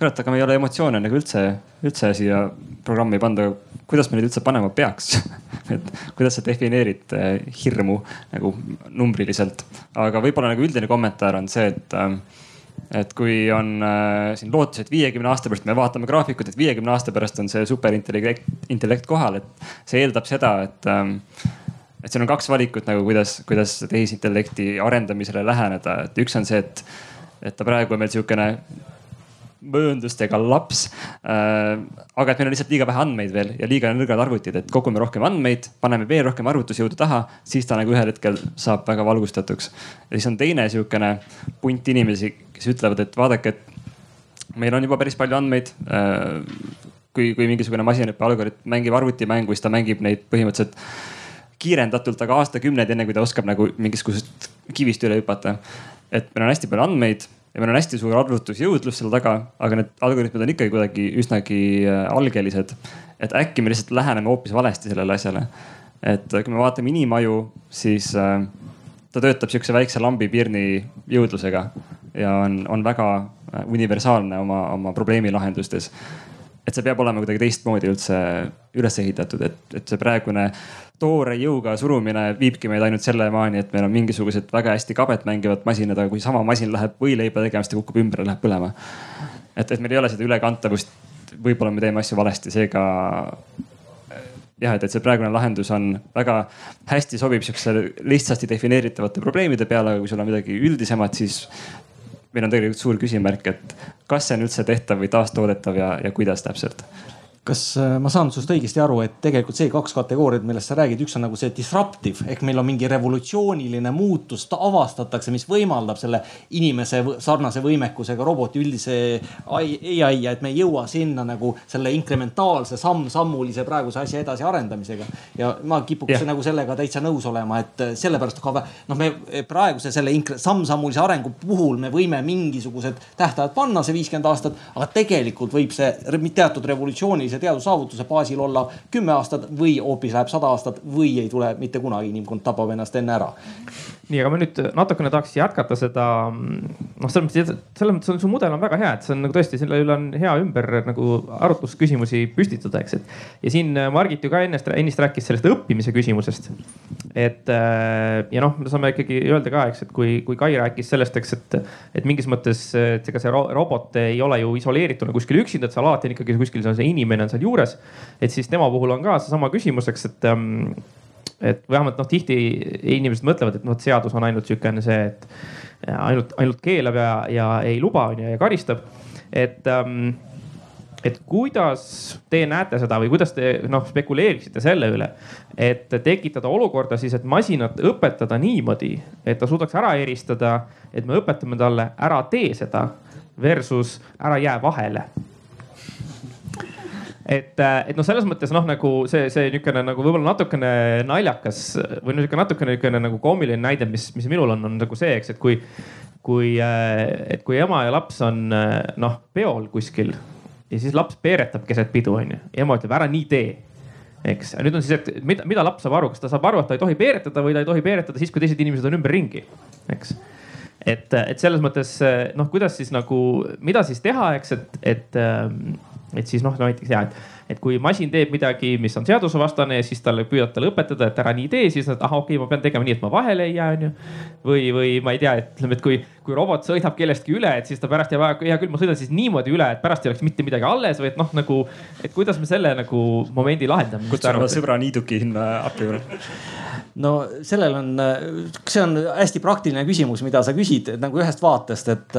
kurat, aga me ei ole emotsioone nagu üldse, üldse siia programmi panda. kuidas me neid üldse panema peaks *laughs* et kuidas sa defineerid äh, hirmu nagu numbriliselt, aga võib-olla nagu üldine kommentaar on see, et et kui on äh, siin lootus, et viiekümne aasta pärast me vaatame graafikut, et viiekümne aasta pärast on see superintellekt, intellekt kohal, et see eeldab seda, et ähm, et siin on kaks valikut nagu kuidas, kuidas tehisintellekti arendamisele läheneda, et üks on see, et, et ta praegu on meil sihukene mööndustega laps äh,. aga et meil on lihtsalt liiga vähe andmeid veel ja liiga nõrgad arvutid, et kogume rohkem andmeid, paneme veel rohkem arvutusjõudu taha, siis ta nagu ühel hetkel saab väga valgustatuks. ja siis on teine sihukene punt inimesi, kes ütlevad, et vaadake, et meil on juba päris palju andmeid äh,. kui, kui mingisugune masinõppe algoritm mängib arvutimängu, siis ta mängib neid põhimõtteliselt kiirendatult, aga aastakümneid, enne kui ta oskab nagu mingisugusest kivist üle hüpata. et meil on hästi palju andmeid ja meil on hästi suur arvutusjõudlus selle taga, aga need algoritmid on ikkagi kuidagi üsnagi äh, algelised. et äkki me lihtsalt läheneme hoopis valesti sellele asjale. et kui me vaatame inimaju, siis äh, ta töötab sihukese väikse lambipirni jõudlusega ja on, on väga äh, universaalne oma, oma probleemi lahendustes et see peab olema kuidagi teistmoodi üldse üles ehitatud, et, et see praegune toore jõuga surumine viibki meid ainult sellemaani, et meil on mingisugused väga hästi kabet mängivad masinad, aga kui sama masin läheb võileiba tegema, siis ta kukub ümber ja läheb põlema. et, et meil ei ole seda ülekantavust. võib-olla me teeme asju valesti, seega jah, et, et see praegune lahendus on väga hästi sobib sihukese lihtsasti defineeritavate probleemide peale, aga kui sul on midagi üldisemat, siis meil on tegelikult suur küsimärk, et kas see on üldse tehtav või taastoodetav ja, ja kuidas täpselt kas äh, ma saan sinust õigesti aru, et tegelikult see kaks kategooriat, millest sa räägid, üks on nagu see disruptive ehk meil on mingi revolutsiooniline muutus, avastatakse, mis võimaldab selle inimese sarnase võimekusega roboti üldise ai ja et me ei jõua sinna nagu selle inkrementaalse samm-sammulise praeguse asja edasiarendamisega. ja ma kipuks yeah. nagu sellega täitsa nõus olema, et äh, sellepärast ka noh, me praeguse selle samm-sammulise arengu puhul me võime mingisugused tähtajad panna, see viiskümmend aastat, aga tegelikult võib see teatud revolutsiooni tehnilise teadussaavutuse baasil olla kümme aastat või hoopis läheb sada aastat või ei tule mitte kunagi, inimkond tapab ennast enne ära. nii, aga ma nüüd natukene tahaks jätkata seda, noh, selles mõttes, selles mõttes on su mudel on väga hea, et see on nagu tõesti, selle üle on hea ümber nagu arutlusküsimusi püstitada, eks, et. ja siin Margit ju ka ennast, ennist rääkis sellest õppimise küsimusest. et ja noh, me saame ikkagi öelda ka, eks, et kui, kui Kai rääkis sellest, eks, et, et mingis mõttes, et ega see robot ei ole ju isoleerituna kuskil üksinda, et seal alati on ikkagi kuskil see inimene inimene on seal juures. et siis tema puhul on ka seesama küsimus, eks, et ähm, et vähemalt noh, tihti inimesed mõtlevad, et noh, et seadus on ainult sihukene see, et ainult, ainult keelab ja, ja ei luba on ju ja karistab. et ähm, et kuidas te näete seda või kuidas te noh spekuleeriksite selle üle, et tekitada olukorda siis, et masinat õpetada niimoodi, et ta suudaks ära eristada, et me õpetame talle ära tee seda versus ära jää vahele et, äh, et noh, selles mõttes noh, nagu see, see niisugune nagu võib-olla natukene naljakas või niisugune natukene niisugune nagu koomiline näide, mis, mis minul on, on nagu see, eks, et kui, kui, äh, et kui ema ja laps on äh, noh peol kuskil ja siis laps peeretab keset pidu, onju. ema ütleb ära nii tee eks, nüüd on siis, et mida, mida laps saab aru, kas ta saab aru, et ta ei tohi peeretada või ta ei tohi peeretada siis, kui teised inimesed on ümberringi, eks. et, et selles mõttes noh, kuidas siis nagu, mida siis teha, eks, et, et ähm, et siis noh, näiteks ja, et, et kui masin teeb midagi, mis on seadusevastane ja siis talle püüad talle õpetada, et ära nii tee, siis ah okei okay,, ma pean tegema nii, et ma vahele ei jää, onju. või, või ma ei tea, et ütleme, et kui, kui robot sõidab kellestki üle, et siis ta pärast jääb, hea küll, ma sõidan siis niimoodi üle, et pärast ei oleks mitte midagi alles või et noh, nagu, et kuidas me selle nagu momendi lahendame. kutsun oma sõbra Niiduki sinna appi juurde no sellel on, see on hästi praktiline küsimus, mida sa küsid nagu ühest vaatest, et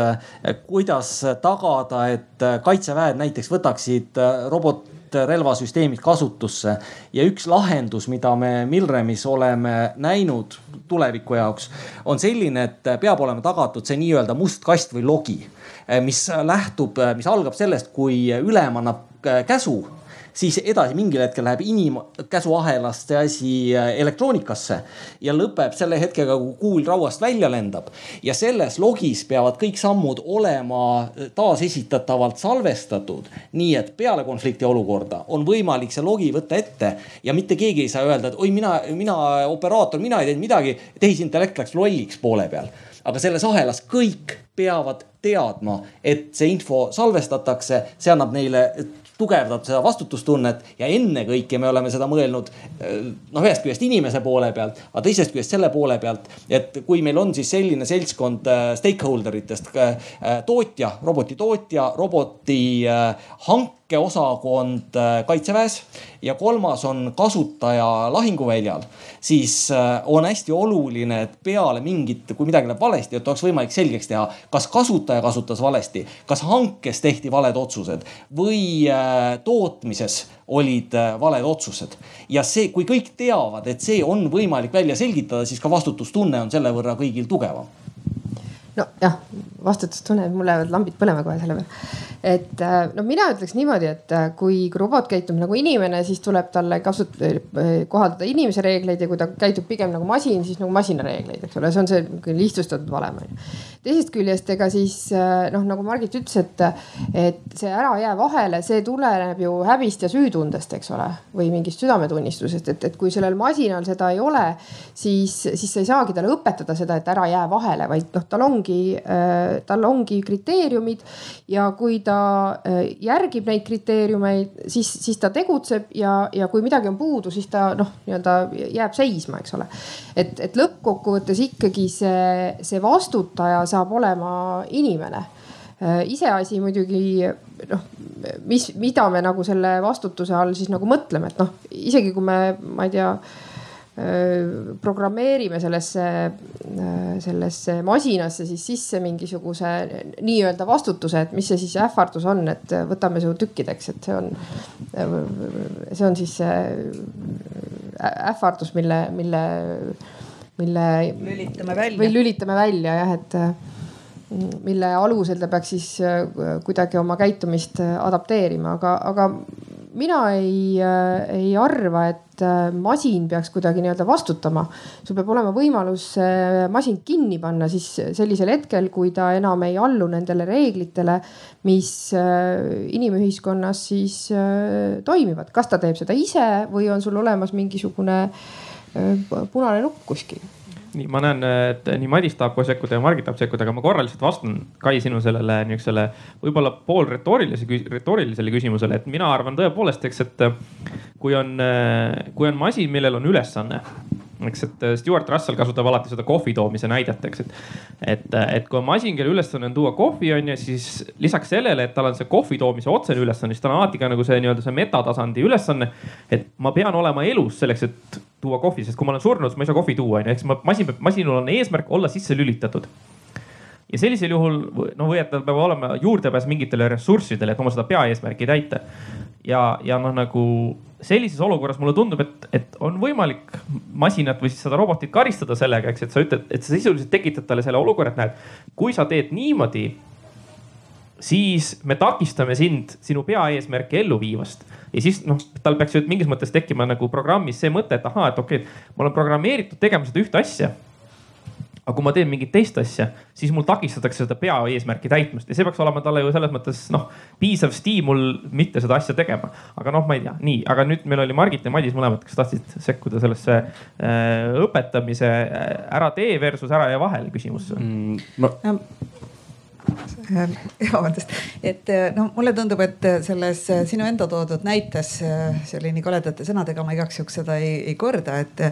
kuidas tagada, et kaitseväed näiteks võtaksid robot relvasüsteemid kasutusse. ja üks lahendus, mida me Milremis oleme näinud tuleviku jaoks, on selline, et peab olema tagatud see nii-öelda must kast või logi, mis lähtub, mis algab sellest, kui ülem annab käsu siis edasi mingil hetkel läheb inimkäsuahelast see asi äh, elektroonikasse ja lõpeb selle hetkega, kui kuul rauast välja lendab. ja selles logis peavad kõik sammud olema äh, taasesitatavalt salvestatud, nii et peale konflikti olukorda on võimalik see logi võtta ette ja mitte keegi ei saa öelda, et oi, mina, mina operaator, mina ei teinud midagi, tehisintellekt läks lolliks poole peal aga selles ahelas kõik peavad teadma, et see info salvestatakse, see annab neile tugevdab seda vastutustunnet ja ennekõike me oleme seda mõelnud noh, ühest küljest inimese poole pealt, aga teisest küljest selle poole pealt, et kui meil on siis selline seltskond äh, stakeholder itest, äh, tootja, roboti tootja, roboti äh, hanke hankeosakond kaitseväes ja kolmas on kasutaja lahinguväljal, siis on hästi oluline, et peale mingit, kui midagi läheb valesti, et oleks võimalik selgeks teha, kas kasutaja kasutas valesti, kas hankes tehti valed otsused või tootmises olid äh, valed otsused. ja see, kui kõik teavad, et see on võimalik välja selgitada, siis ka vastutustunne on selle võrra kõigil tugevam nojah, vastutustunne, mul lähevad lambid põlema kohe selle peale. et äh, no mina ütleks niimoodi, et äh, kui, kui robot käitub nagu inimene, siis tuleb talle kasut-, äh, kohaldada inimese reegleid ja kui ta käitub pigem nagu masin, siis nagu masina reegleid, eks ole, see on see lihtsustatud valem on ju. teisest küljest, ega siis noh, nagu Margit ütles, et, et see ära jää vahele, see tuleneb ju häbist ja süütundest, eks ole, või mingist südametunnistusest, et, et kui sellel masinal seda ei ole, siis, siis sa ei saagi talle õpetada seda, et ära jää vahele, vaid noh, tal ongi ongi, äh, tal ongi kriteeriumid ja kui ta äh, järgib neid kriteeriumeid, siis, siis ta tegutseb ja, ja kui midagi on puudu, siis ta noh, nii-öelda jääb seisma, eks ole. et, et lõppkokkuvõttes ikkagi see, see vastutaja saab olema inimene äh, iseasi muidugi noh, mis, mida me nagu selle vastutuse all siis nagu mõtleme, et noh, isegi kui me, ma ei tea Äh, programmeerime sellesse, sellesse masinasse siis sisse mingisuguse nii-öelda vastutuse, et mis see siis ähvardus on, et võtame su tükkideks, et see on, see on siis see ähvardus, mille, mille, mille. lülitame välja. või lülitame välja jah, et mille alusel ta peaks siis kuidagi oma käitumist adapteerima, aga, aga mina ei, äh, ei arva, et äh, masin peaks kuidagi nii-öelda vastutama. sul peab olema võimalus masin kinni panna siis sellisel hetkel, kui ta enam ei allu nendele reeglitele, mis äh, inimühiskonnas siis toimivad. kas ta teeb seda ise või on sul olemas mingisugune punane nupp kuskil nii, ma näen, et nii Madis tahab kohe sekkuda ja Margit tahab sekkuda, aga ma korra lihtsalt vastan Kai sinu sellele niisugusele võib-olla pool retoorilise, retoorilisele küsimusele, et mina arvan tõepoolest, eks, et kui on, kui on masin, millel on ülesanne eks, et Stewart Russell kasutab alati seda kohvi toomise näidet, eks, et. et, et kui on masin, kelle ülesanne on tuua kohvi, on ju, siis lisaks sellele, et tal on see kohvi toomise otsene ülesanne, siis tal on alati ka nagu see nii-öelda see metatasandi ülesanne. et ma pean olema elus selleks, et tuua kohvi, sest kui ma olen surnud, siis ma ei saa kohvi tuua, onju, ehk siis ma, masin peab, masinal on eesmärk olla sisse lülitatud ja sellisel juhul no või et tal peab olema juurdepääs mingitele ressurssidele, et oma seda peaeesmärki täita. ja, ja noh, nagu sellises olukorras mulle tundub, et, et on võimalik masinat või siis seda robotit karistada sellega, eks, et sa ütled, et sa sisuliselt tekitad talle selle olukorra, et näed, kui sa teed niimoodi, siis me takistame sind sinu peaeesmärki ellu viivast ja siis noh, tal peaks ju mingis mõttes tekkima nagu programmis see mõte, et ahaa, et okei okay,, ma olen programmeeritud tegema seda ühte asja aga kui ma teen mingit teist asja, siis mul takistatakse seda peaeesmärki täitmast ja see peaks olema talle ju selles mõttes noh, piisav stiimul mitte seda asja tegema. aga noh, ma ei tea, nii, aga nüüd meil oli Margit ja Madis mõlemad, kes tahtsid sekkuda sellesse äh, õpetamise äh, ära tee versus ära jää vahele küsimusse mm,. Ma vabandust, et no mulle tundub, et selles sinu enda toodud näites, see oli nii koledate sõnadega, ma igaks juhuks seda ei, ei korda, et,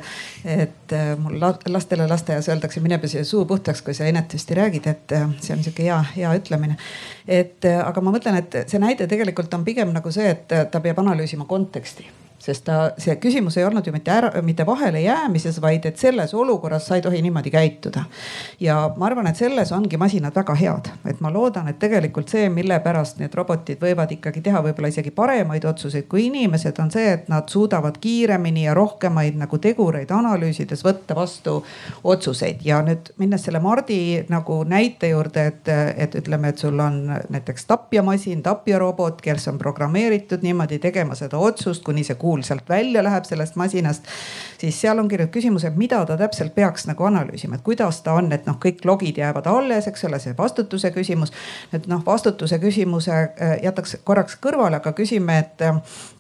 et mul lastele lasteaias öeldakse, mine pese suu puhtaks, kui sa inetust räägid, et see on sihuke hea, hea ütlemine. et aga ma mõtlen, et see näide tegelikult on pigem nagu see, et ta peab analüüsima konteksti sest ta, see küsimus ei olnud ju mitte ära, mitte vahele jäämises, vaid et selles olukorras sa ei tohi niimoodi käituda. ja ma arvan, et selles ongi masinad väga head, et ma loodan, et tegelikult see, mille pärast need robotid võivad ikkagi teha võib-olla isegi paremaid otsuseid kui inimesed, on see, et nad suudavad kiiremini ja rohkemaid nagu tegureid analüüsides võtta vastu otsuseid. ja nüüd minnes selle Mardi nagu näite juurde, et, et ütleme, et sul on näiteks tapjamasin, tapjarobot, kes on programmeeritud niimoodi tegema seda otsust, kuni see kuul sealt välja läheb sellest masinast. siis seal ongi nüüd küsimus, et mida ta täpselt peaks nagu analüüsima, et kuidas ta on, et noh, kõik logid jäävad alles, eks ole, see vastutuse küsimus. et noh, vastutuse küsimuse äh, jätaks korraks kõrvale, aga küsime, et,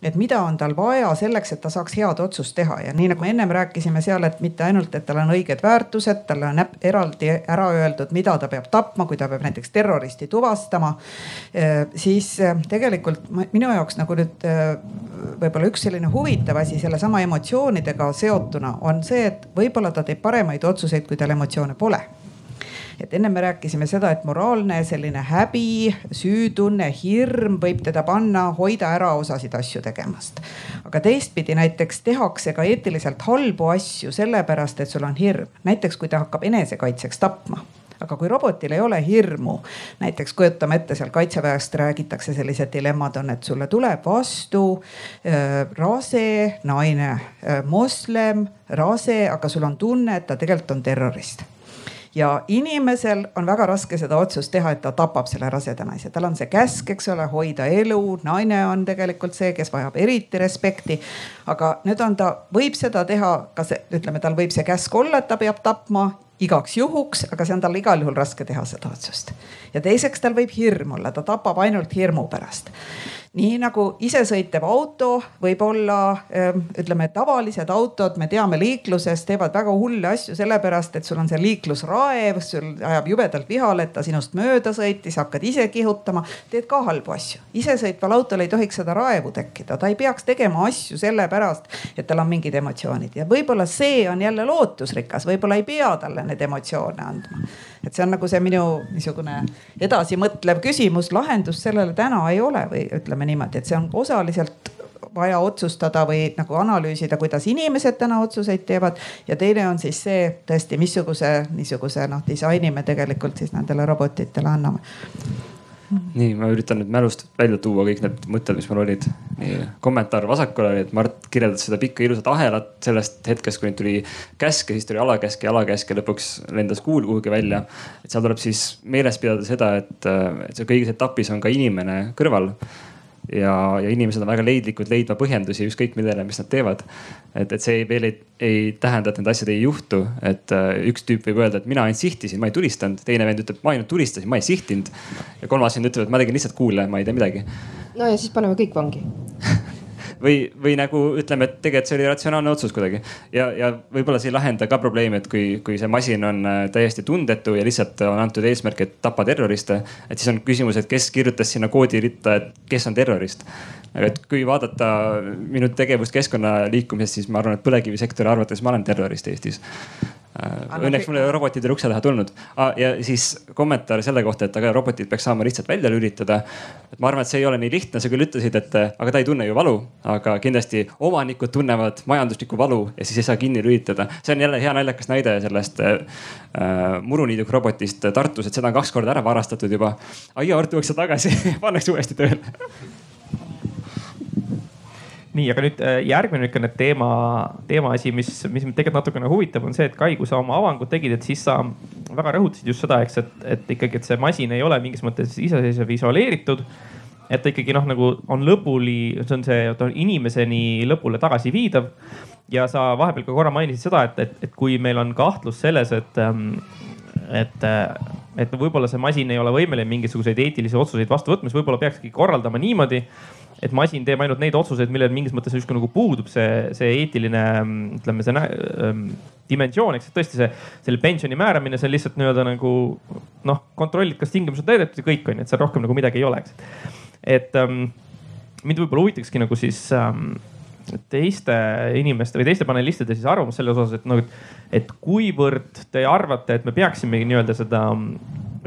et mida on tal vaja selleks, et ta saaks head otsust teha ja nii nagu me ennem rääkisime seal, et mitte ainult, et tal on õiged väärtused, talle on eraldi ära öeldud, mida ta peab tapma, kui ta peab näiteks terroristi tuvastama. Äh, siis äh, tegelikult minu jaoks nagu nüüd võib-olla üks selline huvitav asi sellesama emotsioonidega seotuna on see, et võib-olla ta teeb paremaid otsuseid, kui tal emotsioone pole. Et enne me rääkisime seda, et moraalne selline häbi, süütunne, hirm võib teda panna hoida ära osasid asju tegemast. aga teistpidi näiteks tehakse ka eetiliselt halbu asju sellepärast, et sul on hirm, näiteks kui ta hakkab enesekaitseks tapma aga kui robotil ei ole hirmu, näiteks kujutame ette, seal kaitseväest räägitakse, sellised dilemmad on, et sulle tuleb vastu äh, rase naine äh,, moslem, rase, aga sul on tunne, et ta tegelikult on terrorist ja inimesel on väga raske seda otsust teha, et ta tapab selle raseda naise, tal on see käsk, eks ole, hoida elu, naine on tegelikult see, kes vajab eriti respekti. aga nüüd on ta, võib seda teha, kas ütleme, tal võib see käsk olla, et ta peab tapma igaks juhuks, aga see on tal igal juhul raske teha seda otsust. ja teiseks tal võib hirm olla, ta tapab ainult hirmu pärast nii nagu isesõitev auto võib olla, ähm, ütleme, tavalised autod, me teame liikluses teevad väga hulle asju sellepärast, et sul on see liiklusraev, sul ajab jubedalt vihale, et ta sinust mööda sõitis, hakkad ise kihutama, teed ka halbu asju. isesõitval autol ei tohiks seda raevu tekkida, ta ei peaks tegema asju sellepärast, et tal on mingid emotsioonid ja võib-olla see on jälle lootusrikas, võib-olla ei pea talle neid emotsioone andma. et see on nagu see minu niisugune edasimõtlev küsimus, lahendust sellele täna ei ole või ütleme niimoodi, et see on osaliselt vaja otsustada või nagu analüüsida, kuidas inimesed täna otsuseid teevad. ja teine on siis see tõesti, missuguse niisuguse noh disaini me tegelikult siis nendele robotitele anname *laughs* nii, ma üritan nüüd mälust välja tuua kõik need mõtted, mis mul olid. nii, kommentaar vasakul oli, et Mart kirjeldas seda pikka ilusat ahelat sellest hetkest, kuni tuli käsk ja siis tuli alakäsk ja alakäsk ja lõpuks lendas kuul kuhugi välja. et seal tuleb siis meeles pidada seda, et, et see kõigis etapis on ka inimene kõrval ja, ja inimesed on väga leidlikud leidma põhjendusi ükskõik millele, mis nad teevad. et, et see veel ei, ei tähenda, et need asjad ei juhtu, et uh, üks tüüp võib öelda, et mina ainult sihtisin, ma ei tulistanud, teine vend ütleb, ma ainult tulistasin, ma ei sihtinud. ja kolmas vend ütleb, et ma tegin lihtsalt kuule, ma ei tee midagi. no ja siis paneme kõik vangi *laughs* või, või nagu ütleme, et tegelikult see oli ratsionaalne otsus kuidagi. ja, ja võib-olla see ei lahenda ka probleemi, et kui, kui see masin on äh, täiesti tundetu ja lihtsalt on antud eesmärk, et tapa terroriste. et siis on küsimus, et kes kirjutas sinna koodiritta, et kes on terrorist. aga et kui vaadata minu tegevust keskkonna liikumises, siis ma arvan, et põlevkivisektori arvates ma olen terrorist Eestis Äh, õnneks mul ei ole robotid veel ukse taha tulnud ah,. ja siis kommentaar selle kohta, et aga robotid peaks saama lihtsalt välja lülitada. et ma arvan, et see ei ole nii lihtne, sa küll ütlesid, et aga ta ei tunne ju valu, aga kindlasti omanikud tunnevad majanduslikku valu ja siis ei saa kinni lülitada. see on jälle hea naljakas näide sellest äh, muruniiduka robotist Tartus, et seda on kaks korda ära varastatud juba. aiaa, tuuakse tagasi *laughs* pannakse uuesti tööle *laughs* nii, aga nüüd äh, järgmine niisugune teema, teema asi, mis, mis mind tegelikult natukene huvitab, on see, et Kai, kui sa oma avangut tegid, et siis sa väga rõhutasid just seda, eks, et, et ikkagi, et see masin ei ole mingis mõttes iseseisev, isoleeritud. et ta ikkagi noh, nagu on lõpuni, see on see, ta on inimeseni lõpule tagasi viidav. ja sa vahepeal ka korra mainisid seda, et, et, et kui meil on kahtlus selles, et, ähm, et et võib-olla see masin ei ole võimeline mingisuguseid eetilisi otsuseid vastu võtma, siis võib-olla peakski korraldama niimoodi, et masin teeb ainult neid otsuseid, millel mingis mõttes justkui nagu puudub see, see eetiline, ütleme, see ähm, dimensioon, eks, et tõesti see, selle pensioni määramine, see on lihtsalt nii-öelda nagu noh, kontrollid, kas tingimused on täidetud ja kõik on ju, et seal rohkem nagu midagi ei ole, eks. et ähm, mind võib-olla huvitakski nagu siis ähm, teiste inimeste või teiste panelistide siis arvamus selles osas, et noh, et kuivõrd te arvate, et me peaksime nii-öelda seda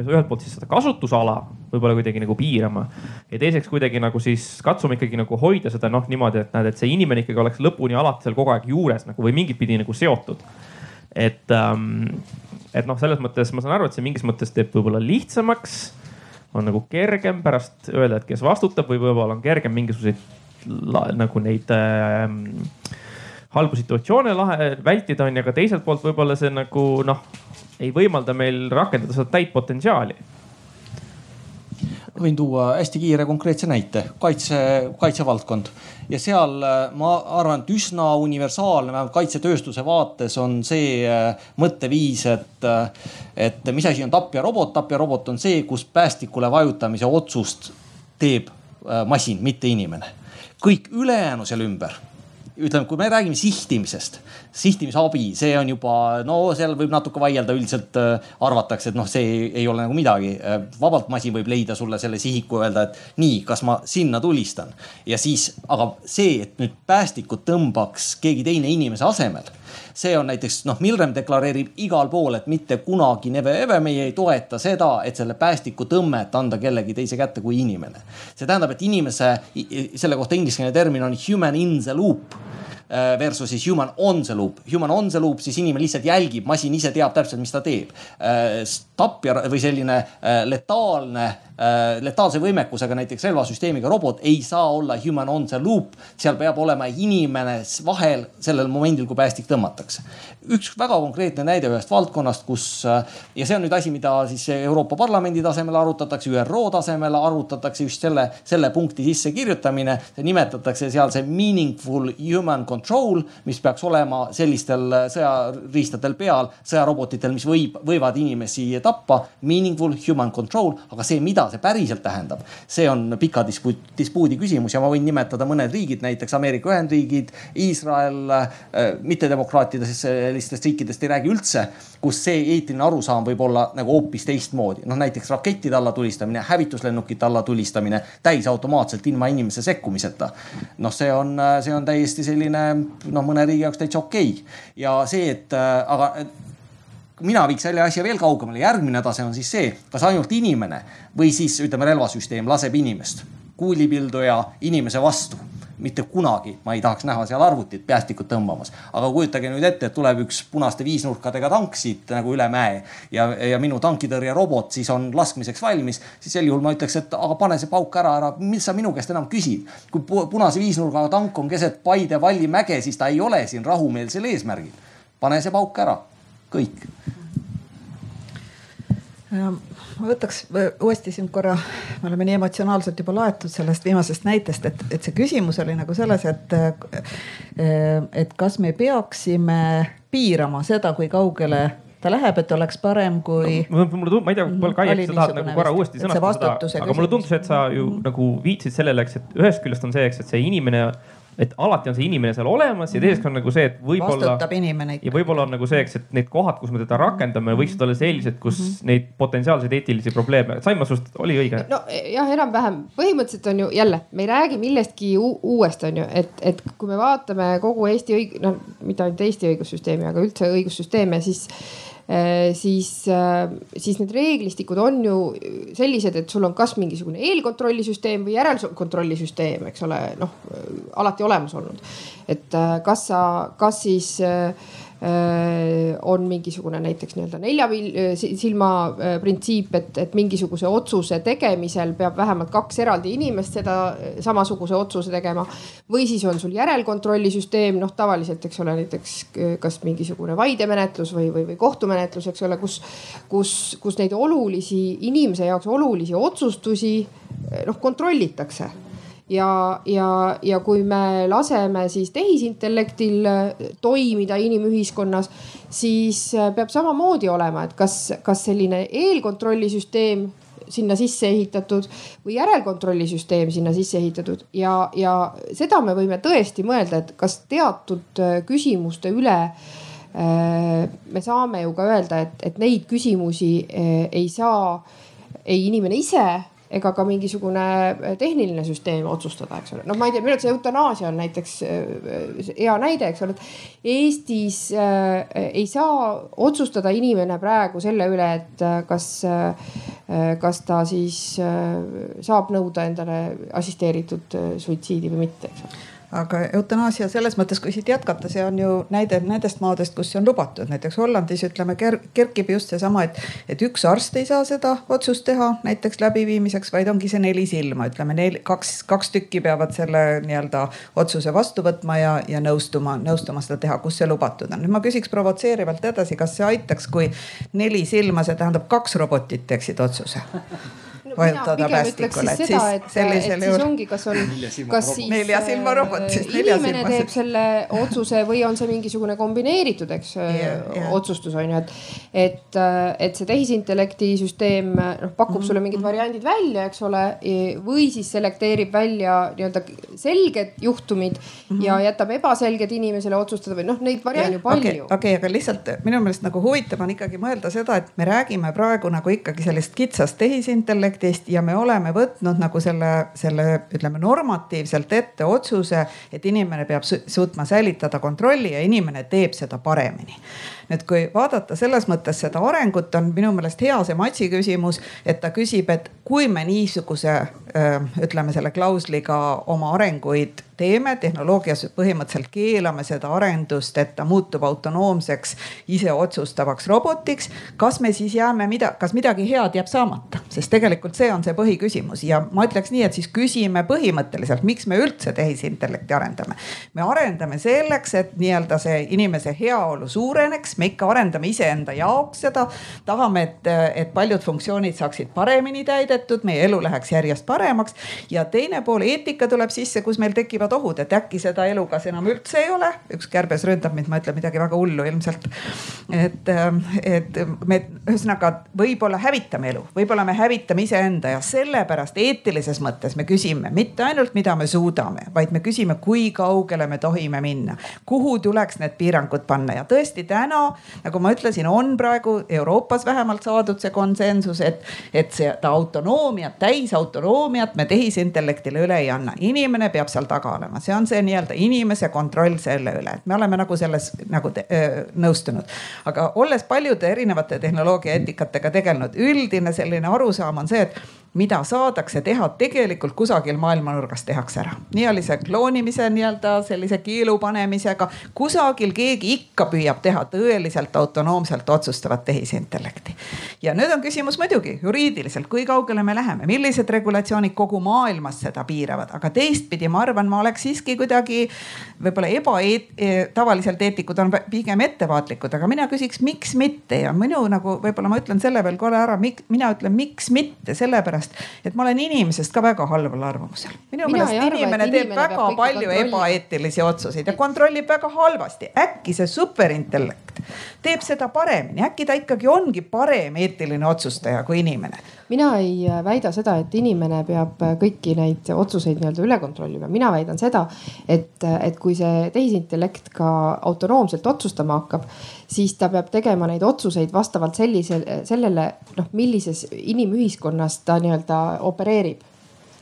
ühelt poolt siis seda kasutusala võib-olla kuidagi nagu piirama. ja teiseks kuidagi nagu siis katsume ikkagi nagu hoida seda noh niimoodi, et näed, et see inimene ikkagi oleks lõpuni alati seal kogu aeg juures nagu või mingit pidi nagu seotud. et ähm,, et noh, selles mõttes ma saan aru, et see mingis mõttes teeb võib-olla lihtsamaks. on nagu kergem pärast öelda, et kes vastutab või võib-olla on kergem mingisuguseid nagu neid äh, halbu situatsioone lahe, vältida on ju, aga teiselt poolt võib-olla see nagu noh, ei võimalda meil rakendada seda täit potentsiaali võin tuua hästi kiire konkreetse näite, kaitse, kaitsevaldkond ja seal äh, ma arvan, et üsna universaalne, vähemalt kaitsetööstuse vaates on see äh, mõtteviis, et, äh, et mis asi on tapjarobot. tapjarobot on see, kus päästikule vajutamise otsust teeb masin, mitte inimene. Kõik ülejäänu seal ümber ütleme, kui me räägime sihtimisest, sihtimisabi, see on juba, no seal võib natuke vaielda, üldiselt äh, arvatakse, et noh, see ei, ei ole nagu midagi. Äh, vabalt masin võib leida sulle selle sihiku, öelda, et nii, kas ma sinna tulistan. ja siis, aga see, et nüüd päästikut tõmbaks keegi teine inimese asemel see on näiteks noh, Milrem deklareerib igal pool, et mitte kunagi never ever meie ei toeta seda, et selle päästiku tõmmet anda kellegi teise kätte kui inimene. see tähendab, et inimese, selle kohta ingliskeelne termin on human in the loop versus siis human on the loop. Human on the loop, siis inimene lihtsalt jälgib, masin ise teab täpselt, mis ta teeb. Äh, tapja või selline äh, letaalne Äh, letaalse võimekusega, näiteks relvasüsteemiga robot ei saa olla human on the loop. seal peab olema inimene vahel sellel momendil, kui päästik tõmmatakse. üks väga konkreetne näide ühest valdkonnast, kus äh, ja see on nüüd asi, mida siis Euroopa Parlamendi tasemel arutatakse, ÜRO tasemel arutatakse just selle, selle punkti sissekirjutamine. nimetatakse seal see meaningful human control, mis peaks olema sellistel sõjariistadel peal, sõjarobotitel, mis võib, võivad inimesi tappa. Meaningful human control, aga see, mida see päriselt tähendab, see on pika dispuut, dispuudi küsimus ja ma võin nimetada mõned riigid, näiteks Ameerika Ühendriigid, Iisrael äh,, mittedemokraatidest sellistest riikidest ei räägi üldse, kus see eetiline arusaam võib olla nagu hoopis teistmoodi. noh, näiteks rakettide alla tulistamine, hävituslennukite alla tulistamine täisautomaatselt ilma inimese sekkumiseta. noh, see on, see on täiesti selline noh, mõne riigi jaoks täitsa okei. Okay. ja see, et äh, aga mina viiks selle asja veel kaugemale, järgmine tase on siis see, kas ainult inimene või siis ütleme, relvasüsteem laseb inimest. Kuulipilduja inimese vastu mitte kunagi ma ei tahaks näha seal arvutit päästikut tõmbamas. aga kujutage nüüd ette, et tuleb üks punaste viisnurkadega tank siit nagu üle mäe ja, ja minu tankitõrjerobot siis on laskmiseks valmis. siis sel juhul ma ütleks, et aga pane see pauk ära, ära, mis sa minu käest enam küsid. kui punase viisnurgaga tank on keset Paide vallimäge, siis ta ei ole siin rahumeelsel eesmärgil. pane see pauk ära kõik. Ma võtaks uuesti sind korra, me oleme nii emotsionaalselt juba laetud sellest viimasest näitest, et, et see küsimus oli nagu selles, et, et kas me peaksime piirama seda, kui kaugele ta läheb, et oleks parem kui no,. mulle tundub, ma ei tea, võib-olla Kai, et sa tahad nagu korra uuesti sõnastada aga mulle tundus, et sa ju mm -hmm. nagu viitsid sellele, eks, et ühest küljest on see, eks, et see inimene et alati on see inimene seal olemas ja teiseks on nagu see, et võib-olla. ja võib-olla on nagu see, eks, et need kohad, kus me teda rakendame, võiksid olla sellised, kus mm -hmm. neid potentsiaalseid eetilisi probleeme, sain ma sinust, oli õige? no jah, enam-vähem põhimõtteliselt on ju jälle, me ei räägi millestki uuest, on ju, et, et kui me vaatame kogu Eesti õig-, noh mitte ainult Eesti õigussüsteemi, aga üldse õigussüsteeme, siis siis, äh, siis need reeglistikud on ju sellised, et sul on kas mingisugune eelkontrollisüsteem või järelkontrollisüsteem, eks ole, noh alati olemas olnud. et äh, kas sa, kas siis Äh, on mingisugune näiteks nii-öelda nelja äh, silma äh, printsiip, et, et mingisuguse otsuse tegemisel peab vähemalt kaks eraldi inimest seda samasuguse otsuse tegema. või siis on sul järelkontrollisüsteem, noh tavaliselt, eks ole, näiteks kas mingisugune vaidemenetlus või, või, või kohtumenetlus, eks ole, kus, kus, kus neid olulisi, inimese jaoks olulisi otsustusi noh kontrollitakse ja, ja, ja kui me laseme siis tehisintellektil äh, toimida inimühiskonnas, siis äh, peab samamoodi olema, et kas, kas selline eelkontrollisüsteem sinna sisse ehitatud või järelkontrollisüsteem sinna sisse ehitatud. Ja, ja seda me võime tõesti mõelda, et kas teatud äh, küsimuste üle me saame ju ka öelda, et, et neid küsimusi ei saa ei inimene ise ega ka mingisugune äh, tehniline süsteem otsustada, eks ole. noh, ma ei tea, minu arust see eutanaasia on näiteks äh, hea näide, eks ole, et Eestis äh, ei saa otsustada inimene praegu selle üle, et kas kas ta siis saab nõuda endale assisteeritud suitsiidi või mitte, eks ole aga eutanaasia selles mõttes, kui siit jätkata, see on ju näide nendest maadest, kus see on lubatud, näiteks Hollandis ütleme ker, kerkib just seesama, et, et üks arst ei saa seda otsust teha näiteks läbiviimiseks, vaid ongi see neli silma, ütleme neli, kaks, kaks tükki peavad selle nii-öelda otsuse vastu võtma ja, ja nõustuma, nõustuma seda teha, kus see lubatud on. nüüd ma küsiks provotseerivalt edasi, kas see aitaks, kui neli silma, see tähendab kaks robotit teeksid otsuse vajutada päästikule, et siis sellisel juhul. ongi, kas on, kas siis nelja silma robot siis. inimene teeb selle otsuse või on see mingisugune kombineeritud, eks yeah, yeah. otsustus on ju, et, et, et see tehisintellekti süsteem noh, pakub mm -hmm. sulle mingid mhm. variandid välja, eks ole, või siis selekteerib välja nii-öelda selged juhtumid mm -hmm. ja jätab ebaselged inimesele otsustada või noh, neid variante yeah, ju palju. okei okay, okay, aga lihtsalt minu meelest nagu huvitav on ikkagi mõelda seda, et me räägime praegu nagu ikkagi sellist kitsast tehisintellekti aspektist ja me oleme võtnud nagu selle, selle ütleme normatiivselt ette otsuse, et inimene peab suutma säilitada kontrolli ja inimene teeb seda paremini nüüd, kui vaadata selles mõttes seda arengut, on minu meelest hea see Matsi küsimus, et ta küsib, et kui me niisuguse ütleme selle klausliga oma arenguid teeme, tehnoloogias põhimõtteliselt keelame seda arendust, et ta muutub autonoomseks, iseotsustavaks robotiks. kas me siis jääme, mida, kas midagi head jääb saamata, sest tegelikult see on see põhiküsimus ja ma ütleks nii, et siis küsime põhimõtteliselt, miks me üldse tehisintellekti arendame. me arendame selleks, et nii-öelda see inimese heaolu suureneks, me ikka arendame iseenda jaoks seda. tahame, et, et paljud funktsioonid saaksid paremini täidetud, meie elu läheks järjest paremaks ja teine pool, eetika tuleb sisse, kus meil tekivad ohud, et äkki seda elu kas enam üldse ei ole. üks kärbes ründab mind, ma ütlen midagi väga hullu ilmselt. et, et me ühesõnaga võib-olla hävitame elu, võib-olla me hävitame iseenda ja sellepärast eetilises mõttes me küsime mitte ainult, mida me suudame, vaid me küsime, kui kaugele me tohime minna, kuhu tuleks need piirangud panna ja tõesti täna, nagu ma ütlesin, on praegu Euroopas vähemalt saadud see konsensus, et, et seda autonoomiat, täisautonoomiat me tehisintellektile üle ei anna, inimene peab seal taga olema, see on see nii-öelda inimese kontroll selle üle, et me oleme nagu selles nagu te, öö, nõustunud. aga olles paljude erinevate tehnoloogia eetikatega tegelenud, üldine selline arusaam on see, et mida saadakse teha tegelikult kusagil maailmanurgas tehakse ära. nii oli see kloonimise nii-öelda sellise keelu panemisega. kusagil keegi ikka püüab teha tõeliselt autonoomselt otsustavat tehisintellekti. ja nüüd on küsimus muidugi juriidiliselt, kui kaugele me läheme, millised regulatsioonid kogu maailmas seda piiravad, aga teistpidi ma arvan, ma oleks siiski kuidagi võib-olla ebaeet-, tavaliselt eetikud on pigem ettevaatlikud, aga mina küsiks, miks mitte ja minu nagu võib-olla ma ütlen selle veel korra ära, mina ütlen, miks mitte, sellepärast sellepärast, et ma olen inimesest ka väga halval arvamusel. minu meelest inimene teeb inimene väga palju ebaeetilisi otsuseid ja kontrollib väga halvasti. äkki see superintellekt teeb seda paremini, äkki ta ikkagi ongi parem eetiline otsustaja kui inimene mina ei äh, väida seda, et inimene peab äh, kõiki neid otsuseid nii-öelda üle kontrollima, mina väidan seda, et, äh, et kui see tehisintellekt ka autonoomselt otsustama hakkab, siis ta peab tegema neid otsuseid vastavalt sellisele, sellele noh, millises inimühiskonnas ta nii-öelda opereerib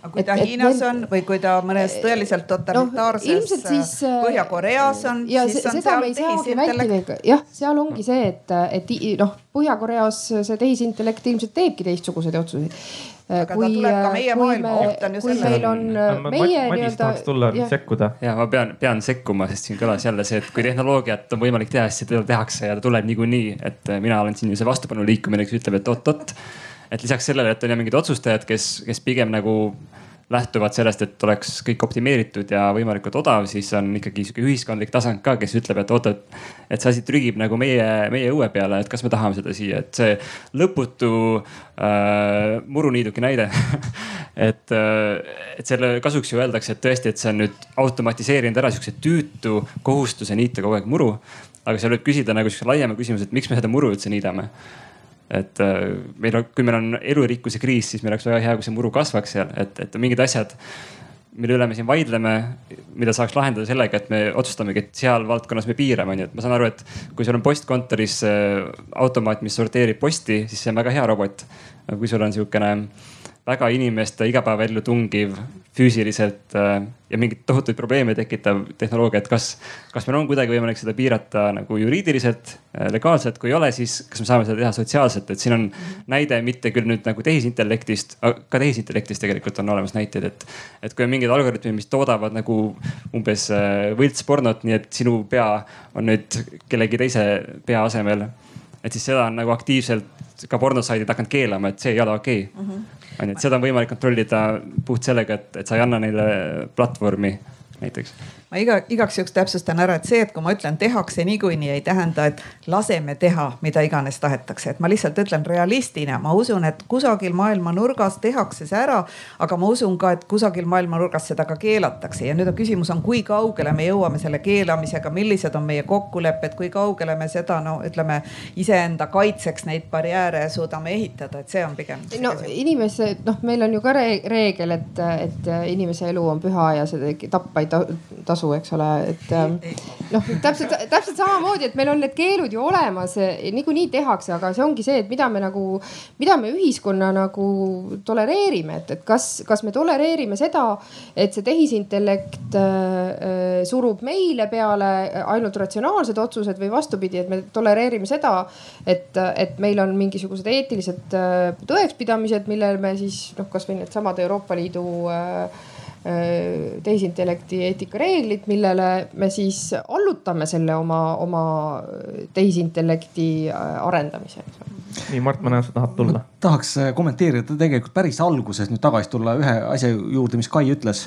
aga kui ta et, Hiinas et on või kui ta mõnes tõeliselt totalitaarses no, siis, Põhja-Koreas on, siis on seal tehisintellekt. jah, seal ongi see, et, et noh, Põhja-Koreas see tehisintellekt ilmselt teebki teistsuguseid otsuseid aga kui, ta tuleb ka meie maailma, oht on ju selles. kui meil on meie nii-öelda. tahaks tulla ja. sekkuda. ja ma pean, pean sekkuma, sest siin kõlas jälle see, et kui tehnoloogiat on võimalik teha, siis seda tehakse ja ta tuleb niikuinii. et mina olen siin ju see vastupanu liikumine, kes ütleb, et oot-oot. Et lisaks sellele, et on ju mingid otsustajad, kes, kes pigem nagu lähtuvad sellest, et oleks kõik optimeeritud ja võimalikult odav, siis on ikkagi sihuke ühiskondlik tasand ka, kes ütleb, et oot, et, et see asi trügib nagu meie, meie õue peale, et kas me tahame seda siia, et see lõputu äh, muruniiduki näide *laughs* et äh,, et selle kasuks ju öeldakse, et tõesti, et see on nüüd automatiseerinud ära sihukese tüütu kohustuse niita kogu aeg muru. aga seal võib küsida nagu sihukese laiema küsimuse, et miks me seda muru üldse niidame et äh, meil on, kui meil on elurikkuse kriis, siis meil oleks väga hea, kui see muru kasvaks seal, et, et mingid asjad, mille üle me siin vaidleme, mida saaks lahendada sellega, et me otsustamegi, et seal valdkonnas me piirame, onju. et ma saan aru, et kui sul on postkontoris äh, automaat, mis sorteerib posti, siis see on väga hea robot. kui sul on sihukene väga inimeste igapäevaellu tungiv, füüsiliselt äh, ja mingeid tohutuid probleeme tekitav tehnoloogia, et kas, kas meil on kuidagi võimalik seda piirata nagu juriidiliselt, äh, legaalselt, kui ei ole, siis kas me saame seda teha sotsiaalselt, et siin on näide mitte küll nüüd nagu tehisintellektist, ka tehisintellektist tegelikult on olemas näiteid, et. et kui on mingid algoritmid, mis toodavad nagu umbes äh, võltspornot, nii et sinu pea on nüüd kellegi teise pea asemel. et siis seda on nagu aktiivselt ka pornosaidid hakanud keelama, et see ei ole okei okay. mm. -hmm onju, et seda on võimalik kontrollida puht sellega, et, et sa ei anna neile platvormi näiteks ma iga, igaks juhuks täpsustan ära, et see, et kui ma ütlen tehakse niikuinii, ei tähenda, et laseme teha, mida iganes tahetakse, et ma lihtsalt ütlen realistina, ma usun, et kusagil maailma nurgas tehakse see ära, aga ma usun ka, et kusagil maailma nurgas seda ka keelatakse. Ja nüüd on küsimus on, kui kaugele me jõuame selle keelamisega, millised on meie kokkulepped, kui kaugele me seda no ütleme iseenda kaitseks neid barjääre suudame ehitada, et see on pigem. no inimesed, noh, meil on ju ka reegel, et, et inimese elu on püha ja seda tappa ei tasu tasu, eks ole, et ähm, noh, täpselt, täpselt samamoodi, et meil on need keelud ju olemas, niikuinii tehakse, aga see ongi see, et mida me nagu, mida me ühiskonna nagu tolereerime, et, et kas, kas me tolereerime seda, et see tehisintellekt äh, surub meile peale ainult ratsionaalsed otsused või vastupidi, et me tolereerime seda, et, et meil on mingisugused eetilised äh, tõekspidamised, millel me siis noh, kasvõi needsamad Euroopa Liidu äh, Äh, tehisintellekti eetikareeglid, millele me siis allutame selle oma, oma tehisintellekti äh, arendamise nii, Mart, ma näen, sa tahad tulla. tahaks äh, kommenteerida tegelikult päris alguses nüüd tagasi tulla ühe asja juurde, mis Kai ütles.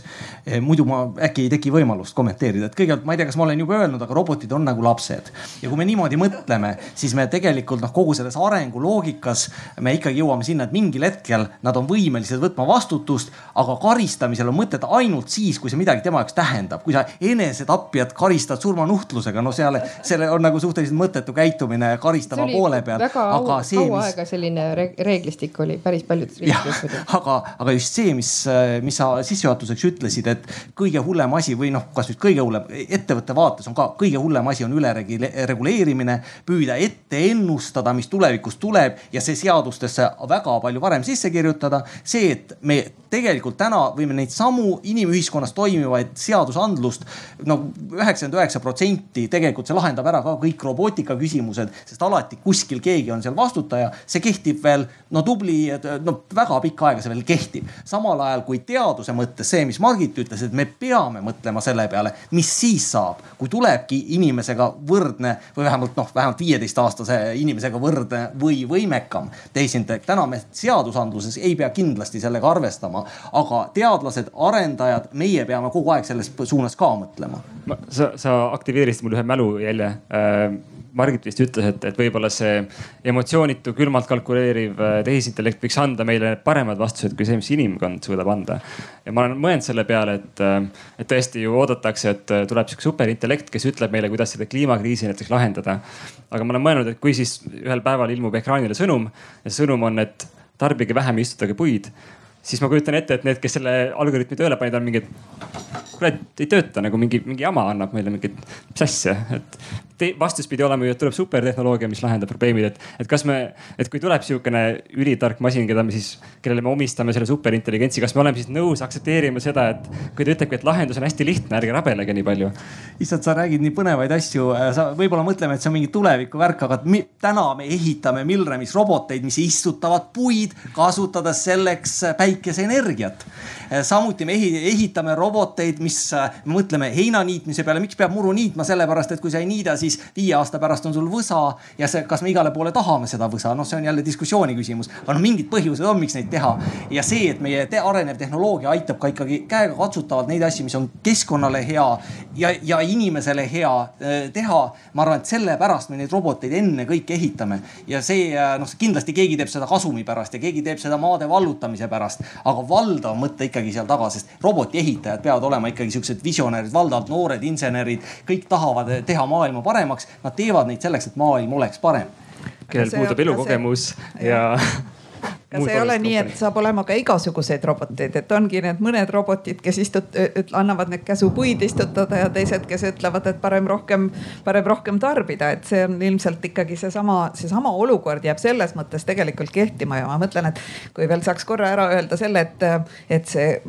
Muidu ma äkki ei teki võimalust kommenteerida, et kõigepealt ma ei tea, kas ma olen juba öelnud, aga robotid on nagu lapsed. ja kui me niimoodi mõtleme, siis me tegelikult noh, kogu selles arenguloogikas me ikkagi jõuame sinna, et mingil hetkel nad on võimelised võtma vastutust, aga karistamisel on mõtet ainult siis, kui see midagi tema jaoks tähendab. kui sa enesetapjat karistad surmanuhtlusega, no seal, seal on nagu suhteliselt mõttetu käitumine karistava poole peal. aga see, kaua mis... aega selline reeglistik oli päris paljudes riikides. aga, aga just see, mis, mis sa sissejuhatuseks ütlesid, et kõige hullem asi või noh, kasvõi kõige hullem ettevõtte vaates on ka kõige hullem asi on ülereguleerimine, püüda ette ennustada, mis tulevikus tuleb ja see seadustesse väga palju varem sisse kirjutada. see, et me tegelikult täna võime neid samu inimühiskonnas toimivaid seadusandlust no üheksakümmend üheksa protsenti tegelikult see lahendab ära ka kõik robootika küsimused, sest alati kuskil keegi on seal vastu vastutaja, see kehtib veel no tubli, no väga pikka aega see veel kehtib. samal ajal kui teaduse mõttes see, mis Margit ütles, et me peame mõtlema selle peale, mis siis saab, kui tulebki inimesega võrdne või vähemalt noh, vähemalt viieteistaastase inimesega võrdne või võimekam tehisintellekt. täna me seadusandluses ei pea kindlasti sellega arvestama, aga teadlased, arendajad, meie peame kogu aeg selles suunas ka mõtlema. sa, sa aktiveerisid mul ühe mälujälje äh, Margit vist ütles, et, et võib-olla see emotsioonitu, külmalt kalkuleeriv äh, tehisintellekt võiks anda meile paremad vastused kui see, mis inimkond suudab anda. ja ma olen mõelnud selle peale, et, äh, et tõesti ju oodatakse, et äh, tuleb sihuke superintellekt, kes ütleb meile, kuidas seda kliimakriisi näiteks lahendada. aga ma olen mõelnud, et kui siis ühel päeval ilmub ekraanile sõnum ja sõnum on, et tarbige vähem istutage puid siis ma kujutan ette, et need, kes selle algoritmi tööle panid, on mingid, kuule, ei tööta nagu mingi, mingi jama annab meile mingit, mis asja, et te, vastus pidi olema ju, et tuleb supertehnoloogia, mis lahendab probleemid, et, et kas me, et kui tuleb sihukene ülitark masin, keda me siis, kellele me omistame selle superintelligentsi, kas me oleme siis nõus aktsepteerima seda, et kui ta ütlebki, et lahendus on hästi lihtne, ärge rabelege nii palju. issand, sa räägid nii põnevaid asju, sa võib-olla mõtleme, et see on mingi tulevikuvärk, aga mi, täna me ehitame Milremis roboteid, mis istutavad puid, kasutades selleks päikese päikeseenergiat. samuti me ehitame roboteid, mis, me mõtleme heina niitmise peale, miks peab muru niitma, sellepärast et kui sa ei niida, siis viie aasta pärast on sul võsa ja see, kas me igale poole tahame seda võsa, noh, see on jälle diskussiooni küsimus. aga no mingid põhjused on, miks neid teha ja see, et meie te arenev tehnoloogia aitab ka ikkagi käegakatsutavalt neid asju, mis on keskkonnale hea ja, ja inimesele hea eh, teha. ma arvan, et sellepärast me neid roboteid ennekõike ehitame ja see noh, kindlasti keegi teeb seda kasumi pärast ja keegi teeb seda maade vallutamise pärast aga valdav mõte ikkagi seal taga, sest robotiehitajad peavad olema ikkagi siuksed visionäärid, valdavalt noored insenerid, kõik tahavad teha maailma paremaks. Nad teevad neid selleks, et maailm oleks parem. kellel puudub elukogemus ja *laughs* kas ei ole nii, et saab olema ka igasuguseid roboteid, et ongi need mõned robotid, kes istut-, annavad need käsupuid istutada ja teised, kes ütlevad, et parem rohkem, parem rohkem tarbida, et see on ilmselt ikkagi seesama, seesama olukord jääb selles mõttes tegelikult kehtima ja ma mõtlen, et kui veel saaks korra ära öelda selle, et, et see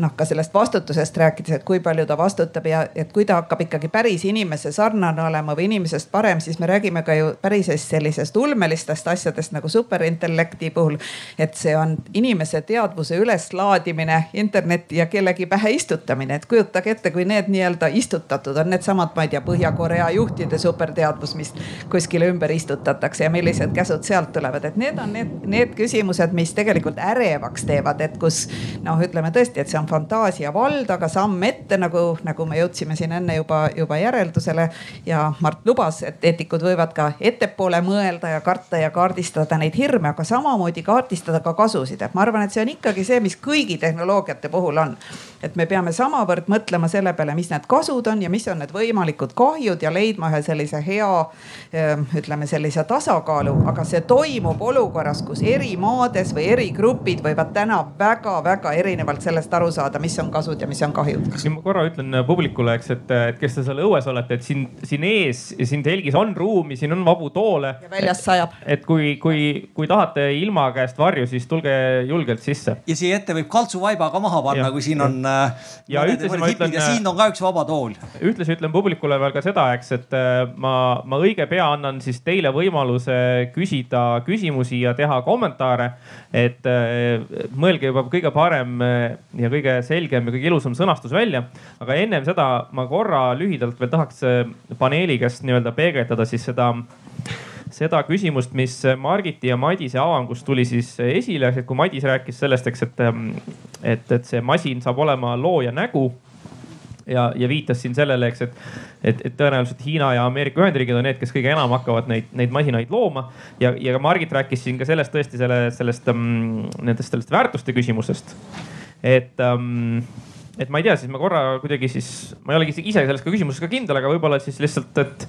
noh, ka sellest vastutusest rääkides, et kui palju ta vastutab ja et kui ta hakkab ikkagi päris inimese sarnane olema või inimesest parem, siis me räägime ka ju päris sellisest ulmelistest asjadest nagu superintellekti puhul et see on inimese teadvuse üleslaadimine internetti ja kellegi pähe istutamine. et kujutage ette, kui need nii-öelda istutatud on needsamad, ma ei tea, Põhja-Korea juhtide superteadvus, mis kuskile ümber istutatakse ja millised käsud sealt tulevad, et need on need, need küsimused, mis tegelikult ärevaks teevad, et kus noh, ütleme tõesti, et see on fantaasia vald, aga samm ette nagu, nagu me jõudsime siin enne juba, juba järeldusele. ja Mart lubas, et eetikud võivad ka ettepoole mõelda ja karta ja kaardistada neid hirme, aga samamoodi kaardistada kaardistada ka kasusid, et ma arvan, et see on ikkagi see, mis kõigi tehnoloogiate puhul on. Et me peame samavõrd mõtlema selle peale, mis need kasud on ja mis on need võimalikud kahjud ja leidma ühe sellise hea, ehm, ütleme sellise tasakaalu, aga see toimub olukorras, kus eri maades või eri grupid võivad täna väga-väga erinevalt sellest aru saada, mis on kasud ja mis on kahjud. siin ma korra ütlen publikule, eks, et, et kes te seal õues olete, et siin, siin ees siin telgis on ruumi, siin on vabu toole. ja väljas sajab. et kui, kui, kui tahate ilma käest varju, siis tulge julgelt sisse. ja siia ette võib kaltsuvaiba ka maha panna, kui siin on. Äh, ja ühtlasi ma ütlen. ja siin on ka üks vaba tool. ühtlasi ütlen publikule veel ka seda, eks, et äh, ma, ma õige pea annan siis teile võimaluse küsida küsimusi ja teha kommentaare. et äh, mõelge juba kõige parem ja kõige selgem ja kõige ilusam sõnastus välja. aga ennem seda ma korra lühidalt veel tahaks paneeli käest nii-öelda peegeldada siis seda seda küsimust, mis Margiti ja Madise avangust tuli siis esile, kui Madis rääkis sellest, eks, et, et, et see masin saab olema looja nägu ja, ja viitas siin sellele, eks, et, et, et tõenäoliselt Hiina ja Ameerika Ühendriigid on need, kes kõige enam hakkavad neid, neid masinaid looma. ja, ja Margit rääkis siin ka sellest tõesti selle, sellest um,, nendest, sellest väärtuste küsimusest. et um, et ma ei tea, siis ma korra kuidagi siis, ma ei olegi ise selles ka küsimuses ka kindel, aga võib-olla siis lihtsalt, et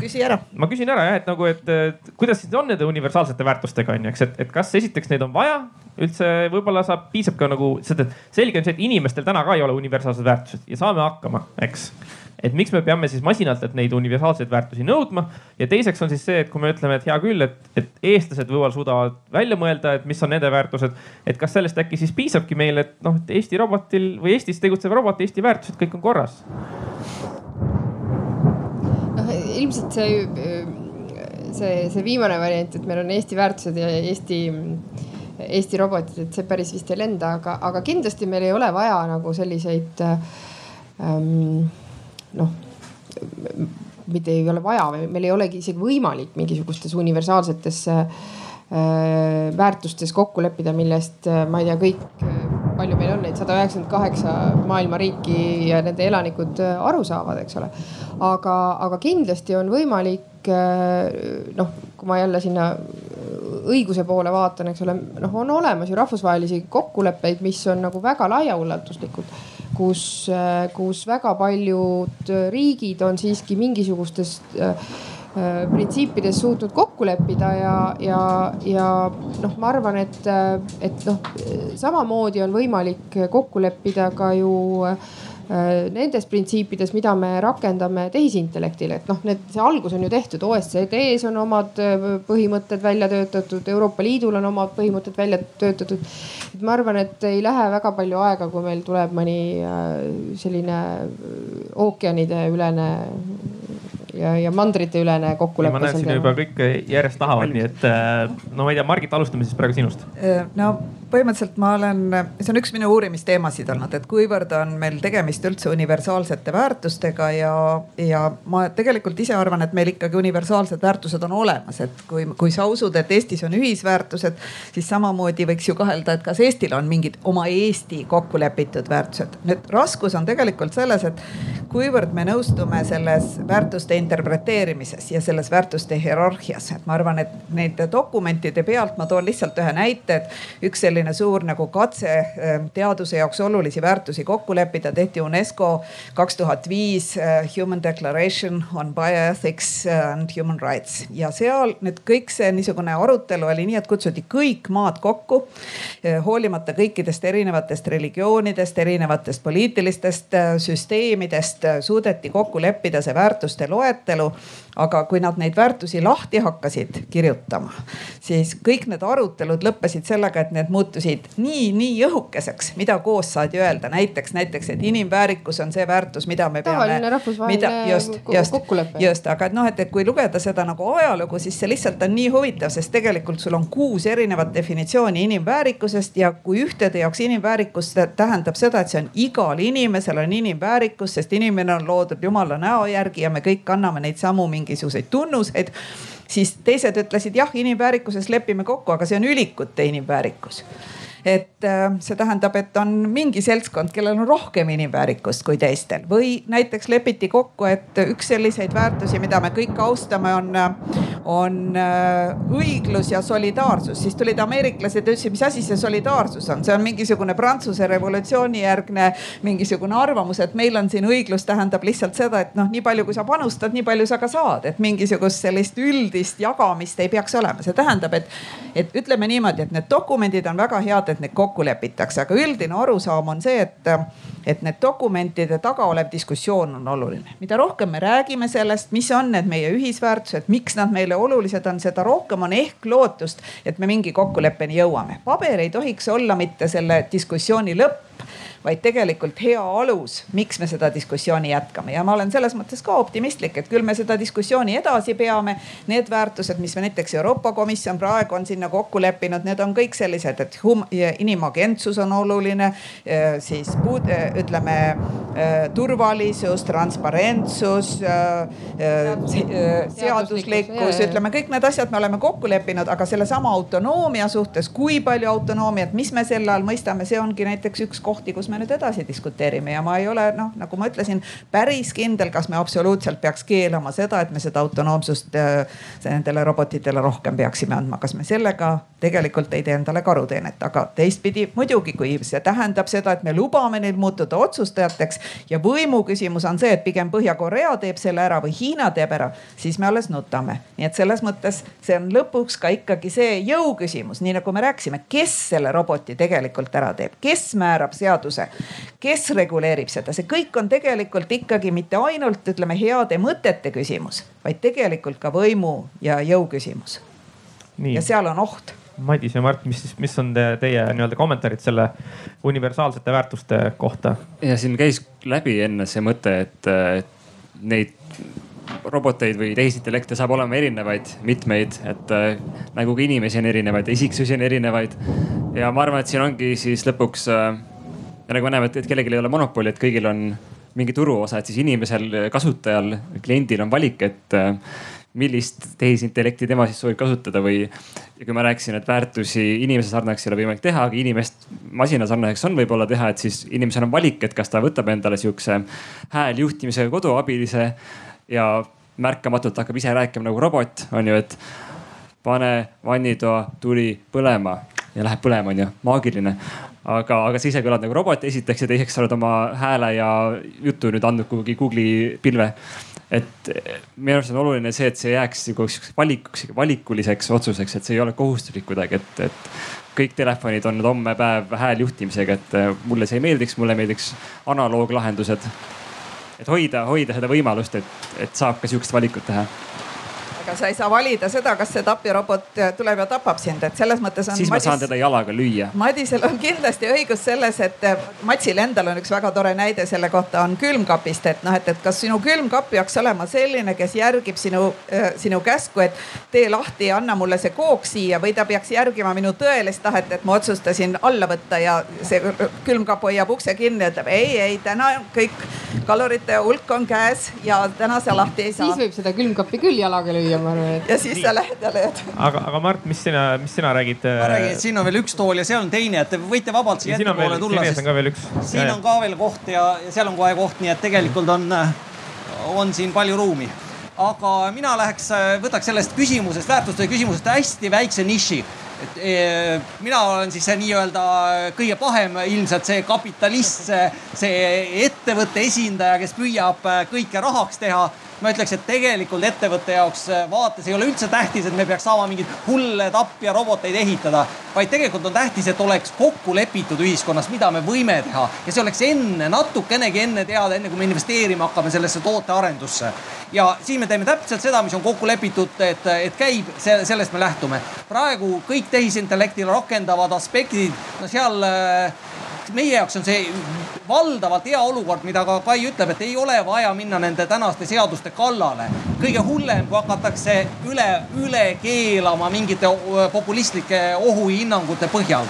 küsi ära. ma küsin ära jah, et nagu, et, et kuidas siis on nende universaalsete väärtustega on ju, eks, et, et kas esiteks neid on vaja üldse, võib-olla saab, piisab ka nagu, selge on see, et inimestel täna ka ei ole universaalsed väärtused ja saame hakkama, eks et miks me peame siis masinatelt neid universaalseid väärtusi nõudma ja teiseks on siis see, et kui me ütleme, et hea küll, et, et eestlased võib-olla suudavad välja mõelda, et mis on nende väärtused. et kas sellest äkki siis piisabki meile, et noh, et Eesti robotil või Eestis tegutsev robot, Eesti väärtused, kõik on korras ilmselt see, see, see viimane variant, et meil on Eesti väärtused ja Eesti, Eesti robotid, et see päris vist ei lenda, aga, aga kindlasti meil ei ole vaja nagu selliseid ähm, noh mitte ei ole vaja, meil ei olegi isegi võimalik mingisugustes universaalsetes äh, väärtustes kokku leppida, millest ma ei tea, kõik, palju meil on neid, sada üheksakümmend kaheksa maailma riiki ja nende elanikud aru saavad, eks ole. Aga, aga kindlasti on võimalik äh, noh, kui ma jälle sinna õiguse poole vaatan, eks ole, noh, on olemas ju rahvusvahelisi kokkuleppeid, mis on nagu väga laiaulatuslikud, kus, äh, kus väga paljud riigid on siiski mingisugustes äh, printsiipides suutnud kokku leppida ja, ja, ja noh, ma arvan, et, et noh, samamoodi on võimalik kokku leppida ka ju äh, Äh, nendes printsiipides, mida me rakendame tehisintellektile, et noh, need, see algus on ju tehtud, OECD-s on omad äh, põhimõtted välja töötatud, Euroopa Liidul on omad põhimõtted välja töötatud. et ma arvan, et ei lähe väga palju aega, kui meil tuleb mõni äh, selline ookeanide ülene ja, ja mandriteülene kokkulepe. ma näen siin juba kõik järjest tahavad, nii et no ma ei tea, Margit, alustame siis praegu sinust. no põhimõtteliselt ma olen, see on üks minu uurimisteemasid olnud, et kuivõrd on meil tegemist üldse universaalsete väärtustega ja, ja ma tegelikult ise arvan, et meil ikkagi universaalsed väärtused on olemas, et kui, kui sa usud, et Eestis on ühisväärtused, siis samamoodi võiks ju kahelda, et kas Eestil on mingid oma Eesti kokku lepitud väärtused. nüüd raskus on tegelikult selles, et kuivõrd me nõustume selles väärtuste interpreteerimises ja selles väärtuste hierarhias. et ma arvan, et nende dokumentide pealt ma toon lihtsalt ühe näite, et üks selline suur nagu katse ähm, teaduse jaoks olulisi väärtusi kokku leppida tehti UNESCO kaks tuhat viis äh, Human Declaration on Bioethics and Human Rights. Ja seal nüüd kõik see niisugune arutelu oli nii, et kutsuti kõik maad kokku, äh, hoolimata kõikidest erinevatest religioonidest, erinevatest poliitilistest äh, süsteemidest suudeti kokku leppida see väärtuste loetelu. Aga kui nad neid väärtusi lahti hakkasid kirjutama, siis kõik need arutelud lõppesid sellega, et need muutusid nii, nii õhukeseks, mida koos saadi öelda. näiteks, näiteks, et inimväärikus on see väärtus, mida me peame. tavaline rahvusvaheline just, just, just, aga et noh, et, et kui lugeda seda nagu ajalugu, siis see lihtsalt on nii huvitav, sest tegelikult sul on kuus erinevat definitsiooni inimväärikusest ja kui ühtede jaoks inimväärikus tähendab seda, et see on igal inimesel on inimväärikus, sest inimene on loodud jumala näo järgi ja me kõik kanname neid samu mingisuguseid tunnuseid siis teised ütlesid jah, inimväärikuses lepime kokku, aga see on ülikute inimväärikus et äh, see tähendab, et on mingi seltskond, kellel on rohkem inimväärikust kui teistel või näiteks lepiti kokku, et üks selliseid väärtusi, mida me kõik austame, on, on äh, õiglus ja solidaarsus. siis tulid ameeriklased ja ütlesid, mis asi see solidaarsus on, see on mingisugune Prantsuse revolutsiooni järgne mingisugune arvamus, et meil on siin õiglus tähendab lihtsalt seda, et noh, nii palju, kui sa panustad, nii palju sa ka saad, et mingisugust sellist üldist jagamist ei peaks olema. see tähendab, et, et ütleme niimoodi, et need dokumendid on väga head, et need kokku lepitakse, aga üldine arusaam on see, et, et need dokumentide taga olev diskussioon on oluline. mida rohkem me räägime sellest, mis on need meie ühisväärtused, miks nad meile olulised on, seda rohkem on ehk lootust, et me mingi kokkuleppeni jõuame. paber ei tohiks olla mitte selle diskussiooni lõpp vaid tegelikult hea alus, miks me seda diskussiooni jätkame ja ma olen selles mõttes ka optimistlik, et küll me seda diskussiooni edasi peame. Need väärtused, mis me näiteks Euroopa Komisjon praegu on sinna kokku leppinud, need on kõik sellised, et hum, inimagentsus on oluline, siis puud, ütleme turvalisus, transparentsus, seaduslikkus, ütleme kõik need asjad me oleme kokku leppinud, aga sellesama autonoomia suhtes, kui palju autonoomiat, mis me selle all mõistame, see ongi näiteks üks kohti, kus me me nüüd edasi diskuteerime ja ma ei ole noh, nagu ma ütlesin, päris kindel, kas me absoluutselt peaks keelama seda, et me seda autonoomsust äh, nendele robotitele rohkem peaksime andma. kas me sellega tegelikult ei tee endale karuteenet, aga teistpidi muidugi, kui see tähendab seda, et me lubame neil muutuda otsustajateks ja võimu küsimus on see, et pigem Põhja-Korea teeb selle ära või Hiina teeb ära, siis me alles nutame. nii et selles mõttes see on lõpuks ka ikkagi see jõu küsimus, nii nagu me rääkisime, kes selle roboti tegelikult ära teeb, kes määrab seaduse kes reguleerib seda, see kõik on tegelikult ikkagi mitte ainult ütleme heade mõtete küsimus, vaid tegelikult ka võimu ja jõu küsimus. ja seal on oht Madis ja Mart, mis mis on te, teie nii-öelda kommentaarid selle universaalsete väärtuste kohta? ja siin käis läbi enne see mõte, et, et neid roboteid või tehisintellekte saab olema erinevaid, mitmeid, et äh, nagu ka inimesi on erinevaid, isiksusi on erinevaid. ja ma arvan, et siin ongi siis lõpuks äh, ja nagu me näeme, et, et kellelgi ei ole monopoli, et kõigil on mingi turuosa, et siis inimesel, kasutajal, kliendil on valik, et äh, millist tehisintellekti tema siis soovib kasutada või. ja kui ma rääkisin, et väärtusi inimese sarnaseks ei ole võimalik teha, aga inimest masina sarnaseks on võib-olla teha, et siis inimesel on valik, et kas ta võtab endale sihukese hääljuhtimisega koduabilise ja märkamatult hakkab ise rääkima nagu robot, on ju, et pane vannitoa tuli põlema ja läheb põlema, on ju, maagiline aga, aga sa ise kõlad nagu robot esiteks ja teiseks sa oled oma hääle ja jutu nüüd andnud kuhugi Google'i pilve. et minu arust on oluline see, et see jääks nagu siukseks valikuks, valikuliseks otsuseks, et see ei ole kohustuslik kuidagi, et, et kõik telefonid on nüüd homme päev hääljuhtimisega, et mulle see ei meeldiks, mulle meeldiks analooglahendused. et hoida, hoida seda võimalust, et, et saab ka sihukest valikut teha aga sa ei saa valida seda, kas see tapjarobot tuleb ja tapab sind, et selles mõttes on. siis Madis, ma saan teda jalaga lüüa. Madisel on kindlasti õigus selles, et eh, Matsil endal on üks väga tore näide selle kohta on külmkapist, et noh, et, et kas sinu külmkapp peaks olema selline, kes järgib sinu, eh, sinu käsku, et tee lahti ja anna mulle see kook siia või ta peaks järgima minu tõelist tahet, et ma otsustasin alla võtta ja see külmkapp hoiab ukse kinni ja ütleb ei, ei täna kõik kalorite hulk on käes ja täna sa lahti ei saa. siis võib seda külmkappi küll jalaga lüüa kuskile, ma arvan, et. ja siis sa lähed ja leiad. aga, aga Mart, mis sina, mis sina räägid? ma räägin, et siin on veel üks tool ja seal on teine, et te võite vabalt siia ettepoole tulla. siin on ka veel üks. siin on ka veel koht ja, ja seal on kohe koht, nii et tegelikult on, on siin palju ruumi aga mina läheks, võtaks sellest küsimusest, väärtuste küsimusest hästi väikse niši et e, mina olen siis see nii-öelda kõige pahem ilmselt see kapitalist, see, see ettevõtte esindaja, kes püüab kõike rahaks teha ma ütleks, et tegelikult ettevõtte jaoks äh, vaates ei ole üldse tähtis, et me peaks saama mingeid hulle tapja roboteid ehitada, vaid tegelikult on tähtis, et oleks kokku lepitud ühiskonnas, mida me võime teha ja see oleks enne, natukenegi enne teada, enne kui me investeerima hakkame sellesse tootearendusse. ja siis me teeme täpselt seda, mis on kokku lepitud, et, et käib, sellest me lähtume. praegu kõik tehisintellektile rakendavad aspektid, no seal äh, meie jaoks on see valdavalt hea olukord, mida ka Kai ütleb, et ei ole vaja minna nende tänaste seaduste kallale. kõige hullem, kui hakatakse üle, üle keelama mingite populistlike ohuhinnangute põhjal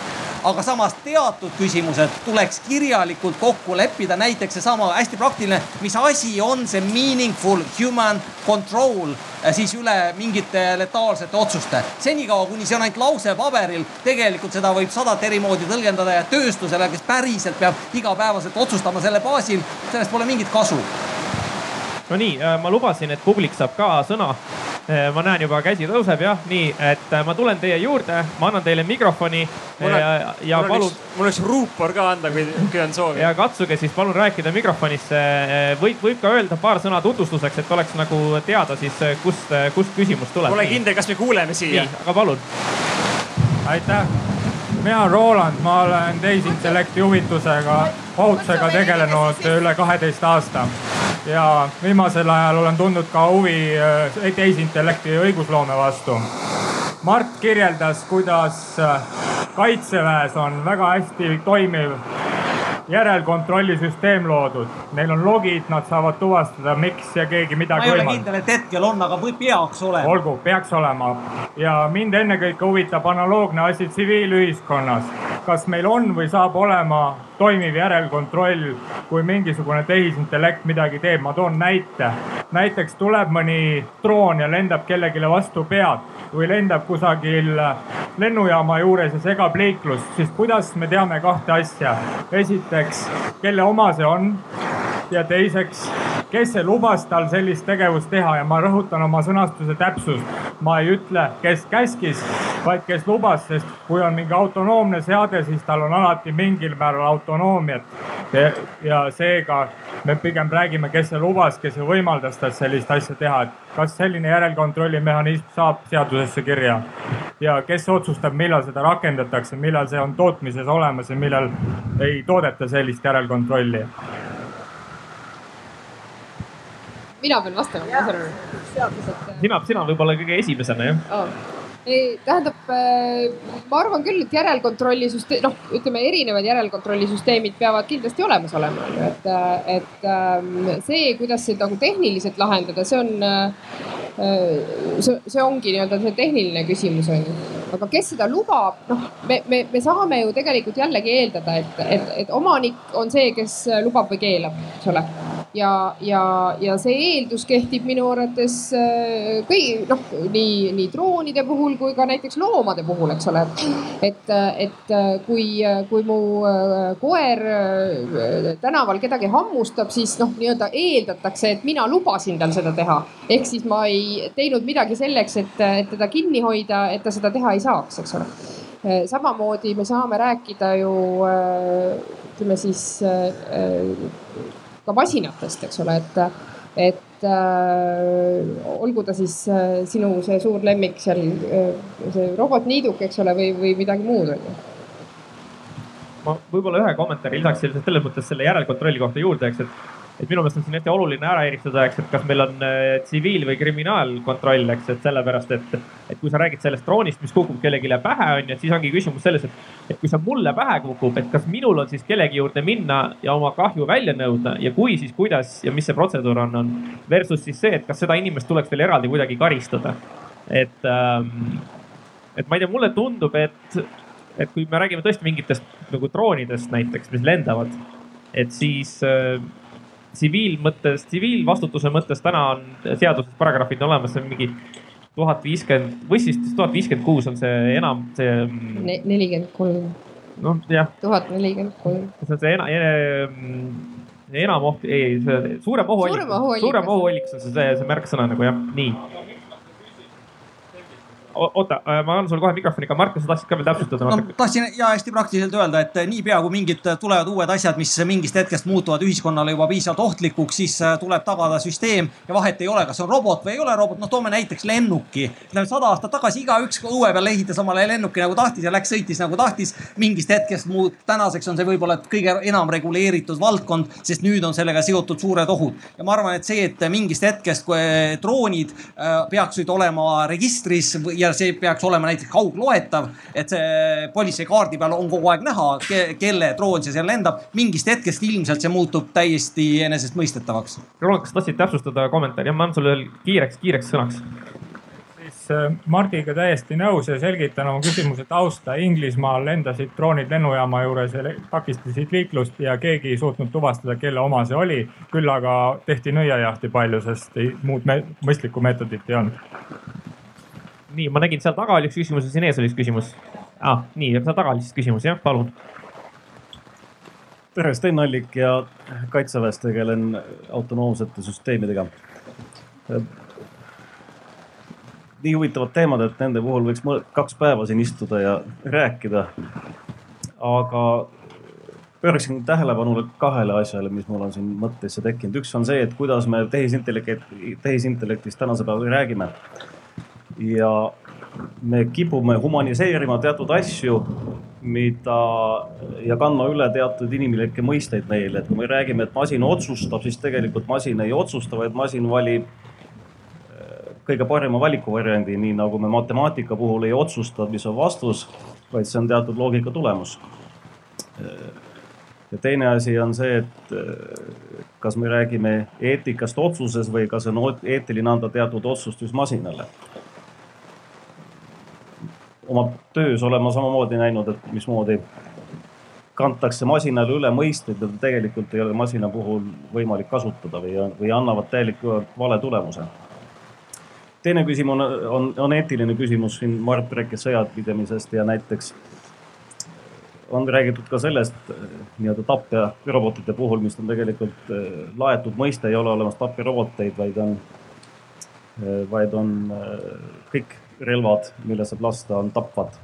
aga samas teatud küsimused tuleks kirjalikult kokku leppida, näiteks seesama hästi praktiline, mis asi on see meaningful human control äh, siis üle mingite letaalsete otsuste. senikaua, kuni see on ainult lause paberil, tegelikult seda võib sadat eri moodi tõlgendada ja tööstusele, kes päriselt peab igapäevaselt otsustama selle baasil, sellest pole mingit kasu no nii, äh, ma lubasin, et publik saab ka sõna. Äh, ma näen juba käsi tõuseb jah, nii et äh, ma tulen teie juurde, ma annan teile mikrofoni mul ja, ja mul palun. mul oleks ruupor ka anda, kui, kui on soovi. ja katsuge siis palun rääkida mikrofonisse. võib, võib ka öelda paar sõna tutvustuseks, et oleks nagu teada siis, kust, kust küsimus tuleb. Pole kindel, kas me kuuleme siia. aga palun. aitäh mina olen Roland, ma olen tehisintellekti juhitusega, ohutusega tegelenud üle kaheteist aasta ja viimasel ajal olen tundnud ka huvi äh, tehisintellekti õigusloome vastu. Mart kirjeldas, kuidas äh, kaitseväes on väga hästi toimiv järelkontrollisüsteem loodud. Neil on logid, nad saavad tuvastada, miks ja keegi midagi. ma ei ole kindel, et hetkel on, aga või peaks olema. olgu, peaks olema ja mind ennekõike huvitab analoogne asi tsiviilühiskonnas. kas meil on või saab olema toimiv järelkontroll, kui mingisugune tehisintellekt midagi teeb, ma toon näite. näiteks tuleb mõni droon ja lendab kellelegi vastu pead või lendab kusagil lennujaama juures ja segab liiklust, siis kuidas me teame kahte asja? esiteks, kelle oma see on ja teiseks, kes lubas tal sellist tegevust teha ja ma rõhutan oma sõnastuse täpsust. ma ei ütle, kes käskis, vaid kes lubas, sest kui on mingi autonoomne seade, siis tal on alati mingil määral autonoomiat. ja seega me pigem räägime, kes see lubas, kes võimaldas tal sellist asja teha, et kas selline järelkontrolli mehhanism saab seadusesse kirja ja kes otsustab, millal seda rakendatakse, millal see on tootmises olemas ja millal ei toodeta sellist järelkontrolli mina pean vastama, ma saan aru. sina, sina võib-olla kõige esimesena jah oh.? ei, tähendab, äh, ma arvan küll, et järelkontrolli süsteem, noh, ütleme erinevad järelkontrollisüsteemid peavad kindlasti olemas olema, onju, et, äh, et ähm, see, kuidas seda nagu tehniliselt lahendada, see on, äh, see, see ongi nii-öelda see tehniline küsimus onju. aga kes seda lubab, noh, me, me, me saame ju tegelikult jällegi eeldada, et, et, et omanik on see, kes lubab või keelab, eks ole ja, ja, ja see eeldus kehtib minu arvates kõigi noh, nii, nii droonide puhul kui ka näiteks loomade puhul, eks ole. et, et kui, kui mu äh, koer äh, tänaval kedagi hammustab, siis noh, nii-öelda eeldatakse, et mina lubasin tal seda teha. ehk siis ma ei teinud midagi selleks, et, et teda kinni hoida, et ta seda teha ei saaks, eks ole äh, samamoodi me saame rääkida ju ütleme siis ka masinatest, eks ole, et, et äh, olgu ta siis äh, sinu see suur lemmik seal äh,, see robotniiduk, eks ole, või, või midagi muud on ju. Ma võib-olla ühe kommentaari lisaks selles mõttes selle järelkontrolli kohta juurde, eks, et et minu meelest on siin hästi oluline ära eristada, eks, et kas meil on äh, tsiviil- või kriminaalkontroll, eks, et sellepärast, et, et kui sa räägid sellest droonist, mis kukub kellelegi pähe, on ju, et siis ongi küsimus selles, et, et kui see mulle pähe kukub, et kas minul on siis kellegi juurde minna ja oma kahju välja nõuda ja kui, siis kuidas ja mis see protseduur on, on. Versus siis see, et kas seda inimest tuleks veel eraldi kuidagi karistada. et ähm,, et ma ei tea, mulle tundub, et, et kui me räägime tõesti mingitest nagu droonidest näiteks, mis lendavad, et siis äh, tsiviilmõttes, tsiviilvastutuse mõttes täna on seaduses paragrahvid olemas, mingi tuhat viiskümmend või siis tuhat viiskümmend kuus on see enam see. nelikümmend kolm. noh, jah. tuhat nelikümmend kolm. see on see enam, enam oht, ei, suurem ohuallikas, suurem ohuallikas on see, see, see märksõna nagu jah, nii oota, äh, ma annan sulle kohe mikrofoni, aga Markus, sa tahtsid ka veel täpsustada no,? tahtsin ja hästi praktiliselt öelda, et äh, niipea kui mingid äh, tulevad uued asjad, mis mingist hetkest muutuvad ühiskonnale juba piisavalt ohtlikuks, siis tuleb tagada süsteem ja vahet ei ole, kas on robot või ei ole robot. noh, toome näiteks lennuki. ütleme sada aastat tagasi igaüks õue peal ehitas omale lennuki nagu tahtis ja läks, sõitis nagu tahtis. mingist hetkest muud, tänaseks on see võib-olla kõige enam reguleeritud valdkond, sest nüüd on sellega seotud suured ohud. ja ma arvan, et see, et mingist hetkest, kui droonid peaksid olema registris ja ja see peaks olema näiteks kaugloetav, et see politseikaardi peal on kogu aeg näha ke, kelle droon see seal lendab. mingist hetkest ilmselt see muutub täiesti enesestmõistetavaks. Roland, kas tahtsid täpsustada kommentaari? jah, ma annan sulle veel kiireks, kiireks sõnaks siis äh, Mardiga täiesti nõus ja selgitan oma küsimuse tausta. Inglismaal lendasid droonid lennujaama juures ja takistasid liiklust ja keegi ei suutnud tuvastada, kelle oma see oli. küll aga tehti nõiajahti palju, sest ei, muud me, mõistlikku meetodit ei olnud nii, ma nägin seal taga oli üks küsimus ja siin ees oli üks küsimus ah,. nii, seal taga oli siis küsimus, jah, palun. tere, Sten Allik ja kaitseväes tegelen autonoomsete süsteemidega. nii huvitavad teemad, et nende puhul võiks kaks päeva siin istuda ja rääkida. aga pööraksin tähelepanu kahele asjale, mis mul on siin mõttesse tekkinud. üks on see, et kuidas me tehisintellekt, tehisintellektist tänase päeva räägime ja me kipume humaniseerima teatud asju, mida ja kandma üle teatud inimlikke mõisteid neile, et kui me räägime, et masin otsustab, siis tegelikult masin ei otsusta, vaid masin valib äh, kõige parema valikuvariandi, nii nagu me matemaatika puhul ei otsusta, mis on vastus, vaid see on teatud loogika tulemus. Äh, ja teine asi on see, et äh, kas me räägime eetikast otsuses või kas on eetiline anda teatud otsustus masinale oma töös olen ma samamoodi näinud, et mismoodi kantakse masinale üle mõisteid, mida tegelikult ei ole masina puhul võimalik kasutada või, või annavad täieliku vale tulemuse. teine küsimus on, on, on eetiline küsimus siin, Mart rääkis sõjapidamisest ja näiteks on räägitud ka sellest nii-öelda tapjarobotite puhul, mis on tegelikult eh, laetud mõiste, ei ole olemas tapjaroboteid, vaid on, eh, vaid on kõik relvad, mille saab lasta, on tapvad.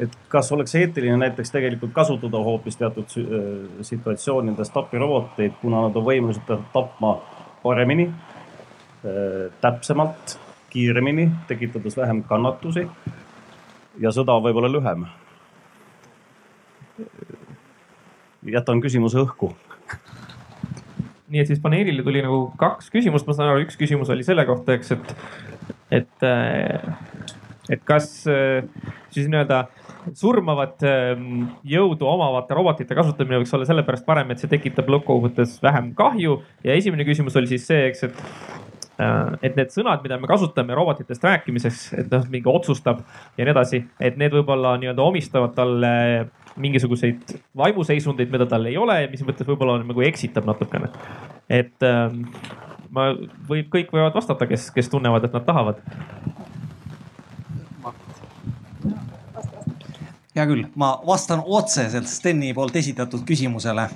et kas oleks eetiline näiteks tegelikult kasutada hoopis teatud äh, situatsioonides tapiroboteid, kuna nad on võimelised tapma paremini, äh, täpsemalt, kiiremini, tekitades vähem kannatusi ja sõda võib-olla lühem. jätan küsimuse õhku nii et siis paneelile tuli nagu kaks küsimust, ma saan aru, üks küsimus oli selle kohta, eks, et, et, äh, et kas äh, siis nii-öelda surmavat ähm, jõudu omavate robotite kasutamine võiks olla sellepärast parem, et see tekitab lõppkokkuvõttes vähem kahju. ja esimene küsimus oli siis see, eks, et äh, et need sõnad, mida me kasutame robotitest rääkimiseks, et noh, mingi otsustab ja nii edasi, et need võib-olla nii-öelda omistavad talle mingisuguseid vaimuseisundeid, mida tal ei ole ja mis mõttes võib-olla nagu eksitab natukene. et ähm, ma, võib, kõik võivad vastata, kes, kes tunnevad, et nad tahavad hea küll, ma vastan otseselt Steni poolt esitatud küsimusele.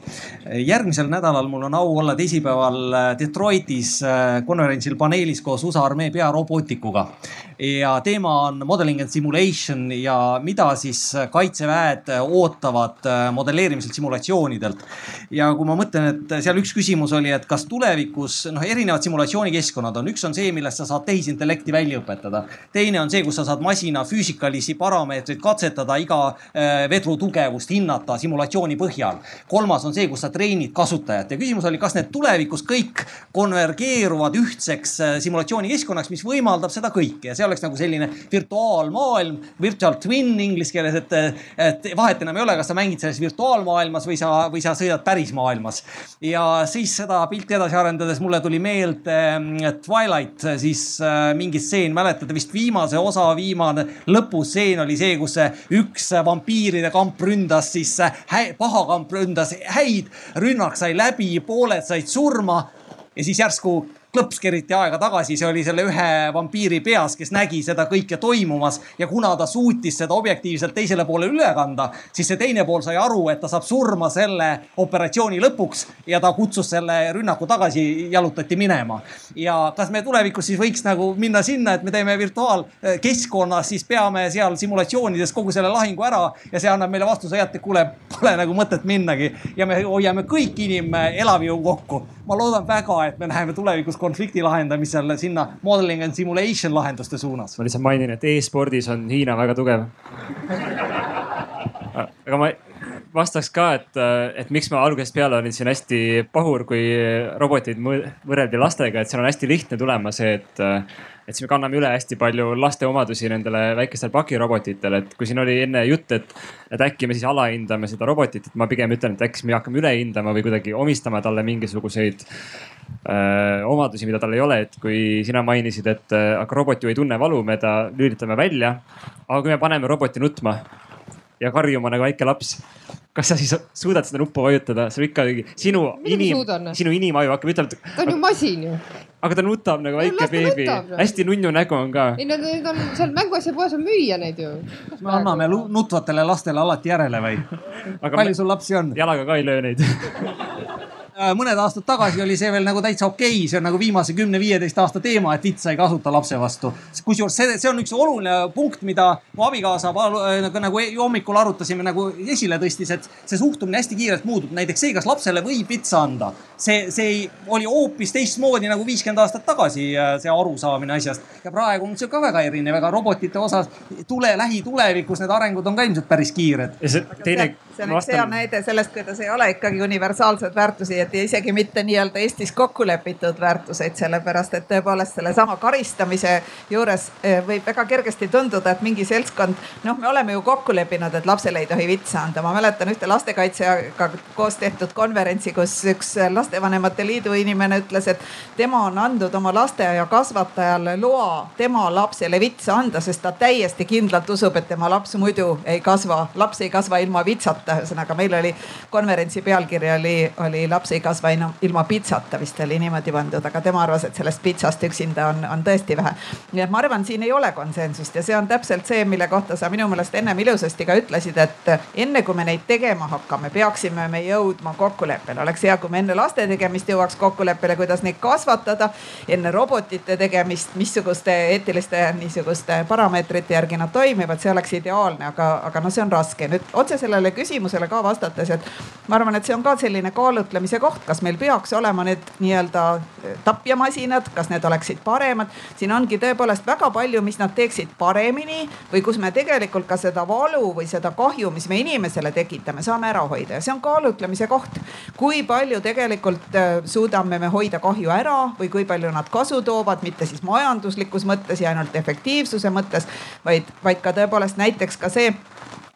järgmisel nädalal mul on au olla teisipäeval Detroitis äh, konverentsil paneelis koos USA armee pearobootikuga. Ja teema on modeling and simulation ja mida siis kaitseväed ootavad äh, modelleerimiselt simulatsioonidelt. ja kui ma mõtlen, et seal üks küsimus oli, et kas tulevikus noh, erinevad simulatsioonikeskkonnad on, üks on see, millest sa saad tehisintellekti välja õpetada. teine on see, kus sa saad masina füüsikalisi parameetreid katsetada iga Äh, vedru tugevust hinnata simulatsiooni põhjal. kolmas on see, kus sa treenid kasutajat ja küsimus oli, kas need tulevikus kõik konvergeeruvad ühtseks äh, simulatsiooni-keskkonnaks, mis võimaldab seda kõike ja see oleks nagu selline virtuaalmaailm, virtual twin inglise keeles, et, et vahet enam ei ole, kas sa mängid selles virtuaalmaailmas või sa, või sa sõidad pärismaailmas. ja siis seda pilti edasi arendades mulle tuli meelde äh, Twilight, siis mingi stseen, mäletate vist viimase osa viimane lõpustseen oli see, kus üks vampiiride kamp ründas siis paha kamp ründas häid, rünnak sai läbi, pooled said surma ja siis järsku klõps keriti aega tagasi, see oli selle ühe vampiiri peas, kes nägi seda kõike toimumas ja kuna ta suutis seda objektiivselt teisele poole üle kanda, siis see teine pool sai aru, et ta saab surma selle operatsiooni lõpuks ja ta kutsus selle rünnaku tagasi, jalutati minema. ja kas me tulevikus siis võiks nagu minna sinna, et me teeme virtuaalkeskkonnas, siis peame seal simulatsioonides kogu selle lahingu ära ja see annab meile vastuse, et kuule, pole nagu mõtet minnagi ja me hoiame kõik inimelavjõu kokku. Ma loodan väga, et me läheme tulevikus konflikti lahendamisel sinna modeling and simulation lahenduste suunas. ma lihtsalt mainin, et e-spordis on Hiina väga tugev. aga ma vastaks ka, et, et miks ma algusest peale olin siin hästi pahur, kui roboteid võrreldi lastega, et seal on hästi lihtne tulema see, et, et siis me kanname üle hästi palju laste omadusi nendele väikestele pakirobotitele, et kui siin oli enne jutt, et, et äkki me siis alahindame seda robotit, et ma pigem ütlen, et äkki me hakkame üle hindama või kuidagi omistama talle mingisuguseid öö, omadusi, mida tal ei ole, et kui sina mainisid, et aga robot ju ei tunne valu, me ta lülitame välja. aga kui me paneme roboti nutma ja karjuma nagu väike laps. kas sa siis suudad seda nuppu vajutada, sa ikkagi sinu inim, sinu inimaju hakkab ütlema. ta on ju masin ju. Aga ta nutab nagu väike beebi, hästi nunnu nägu on ka. ei no need on seal mänguasjapoes on müüa neid ju. me anname nutvatele lastele alati järele või? palju sul lapsi on? jalaga ka ei löö neid *laughs* mõned aastad tagasi oli see veel nagu täitsa okei okay., see on nagu viimase kümne-viieteist aasta teema, et vitsa ei kasuta lapse vastu. kusjuures see, see on üks oluline punkt, mida mu abikaasa äh, nagu, nagu hommikul arutasime, nagu esile tõstis, et see suhtumine hästi kiirelt muutub. näiteks see, kas lapsele võib vitsa anda, see, see ei, oli hoopis teistmoodi nagu viiskümmend aastat tagasi, äh, see arusaamine asjast. ja praegu on see ka väga erinev, ega robotite osas tule, lähitulevikus need arengud on ka ilmselt päris kiired. ja see teine see on üks hea näide sellest, kuidas ei ole ikkagi universaalseid väärtusi, et isegi mitte nii-öelda Eestis kokku lepitud väärtuseid, sellepärast et tõepoolest sellesama karistamise juures eh, võib väga kergesti tunduda, et mingi seltskond, noh, me oleme ju kokku leppinud, et lapsele ei tohi vitsa anda. ma mäletan ühte lastekaitsjaga koos tehtud konverentsi, kus üks lastevanemate liidu inimene ütles, et tema on andnud oma lasteaia kasvatajale loa tema lapsele vitsa anda, sest ta täiesti kindlalt usub, et tema laps muidu ei kasva, laps ei kasva ilma vitsata ühesõnaga meil oli konverentsi pealkiri oli, oli laps ei kasva ilma pitsata vist oli niimoodi pandud, aga tema arvas, et sellest pitsast üksinda on, on tõesti vähe. nii et ma arvan, siin ei ole konsensust ja see on täpselt see, mille kohta sa minu meelest ennem ilusasti ka ütlesid, et enne kui me neid tegema hakkame, peaksime me jõudma kokkuleppele. oleks hea, kui me enne laste tegemist jõuaks kokkuleppele, kuidas neid kasvatada, enne robotite tegemist, missuguste eetiliste niisuguste parameetrite järgi nad toimivad, see oleks ideaalne, aga, aga noh, see on raske. nüüd otse sellele küsimusele ka vastates, et ma arvan, et see on ka selline kaalutlemise koht, kas meil peaks olema need nii-öelda eh, tapjamasinad, kas need oleksid paremad. siin ongi tõepoolest väga palju, mis nad teeksid paremini või kus me tegelikult ka seda valu või seda kahju, mis me inimesele tekitame, saame ära hoida ja see on kaalutlemise koht. kui palju tegelikult eh, suudame me hoida kahju ära või kui palju nad kasu toovad, mitte siis majanduslikus mõttes ja ainult efektiivsuse mõttes, vaid, vaid ka tõepoolest näiteks ka see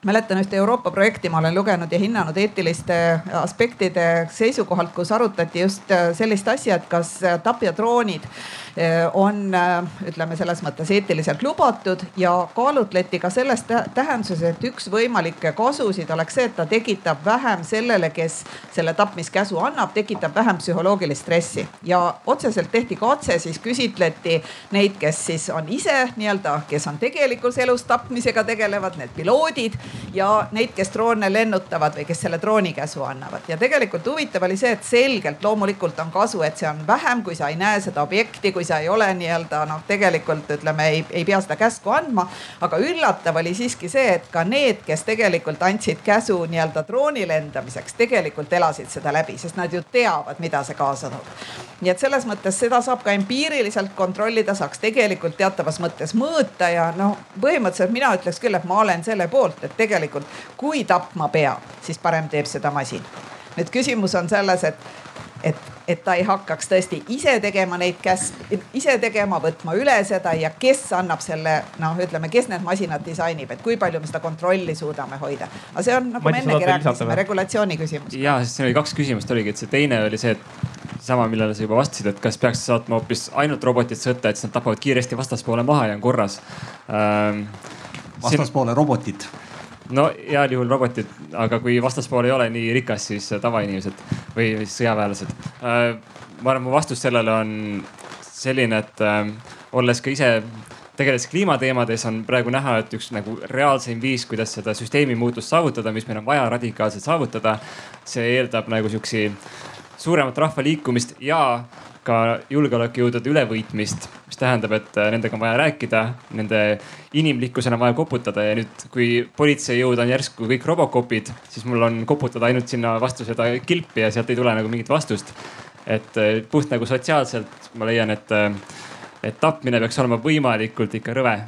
mäletan ühte Euroopa projekti, ma olen lugenud ja hinnanud eetiliste aspektide seisukohalt, kus arutati just äh, sellist asja, et kas äh, tapjadroonid on, ütleme selles mõttes eetiliselt lubatud ja kaalutleti ka selles tähenduses, et üks võimalikke kasusid oleks see, et ta tekitab vähem sellele, kes selle tapmiskäsu annab, tekitab vähem psühholoogilist stressi ja otseselt tehti katse, siis küsitleti neid, kes siis on ise nii-öelda, kes on tegelikus elus tapmisega tegelevad, need piloodid ja neid, kes droone lennutavad või kes selle drooni käsu annavad. ja tegelikult huvitav oli see, et selgelt loomulikult on kasu, et see on vähem, kui sa ei näe seda objekti, kui sa ei ole nii-öelda noh, tegelikult ütleme, ei, ei pea seda käsku andma. aga üllatav oli siiski see, et ka need, kes tegelikult andsid käsu nii-öelda drooni lendamiseks, tegelikult elasid seda läbi, sest nad ju teavad, mida see kaasa toob. nii et selles mõttes seda saab ka empiiriliselt kontrollida, saaks tegelikult teatavas mõttes mõõta ja noh, põhimõtteliselt mina ütleks küll, et ma olen selle poolt, et tegelikult kui tapma peab, siis parem teeb seda masin. nüüd küsimus on selles, et, et, et ta ei hakkaks tõesti ise tegema neid käs-, ise tegema, võtma üle seda ja kes annab selle noh, ütleme, kes need masinad disainib, et kui palju me seda kontrolli suudame hoida. aga see on nagu me ennegi rääkisime, regulatsiooni küsimus. ja, sest siin oli kaks küsimust oligi, et see teine oli see, et sama, millele sa juba vastasid, et kas peaks saatma hoopis ainult robotid sõtta, et siis nad tapavad kiiresti vastaspoole maha ja on korras ähm,. vastaspoole siin... robotid no heal juhul robotid, aga kui vastaspool ei ole nii rikas, siis tavainimesed või sõjaväelased. Äh, ma arvan, mu vastus sellele on selline, et äh, olles ka ise tegeles kliimateemades, on praegu näha, et üks nagu reaalseim viis, kuidas seda süsteemi muutust saavutada, mis meil on vaja radikaalselt saavutada. see eeldab nagu sihuksi suuremat rahvaliikumist ja ka julgeolekujõudude ülevõitmist, mis tähendab, et äh, nendega on vaja rääkida, nende inimlikkusele on vaja koputada ja nüüd, kui politseijõud on järsku kõik robokopid, siis mul on koputada ainult sinna vastu seda kilpi ja sealt ei tule nagu mingit vastust. et äh, puht nagu sotsiaalselt ma leian, et, äh, et tapmine peaks olema võimalikult ikka rõve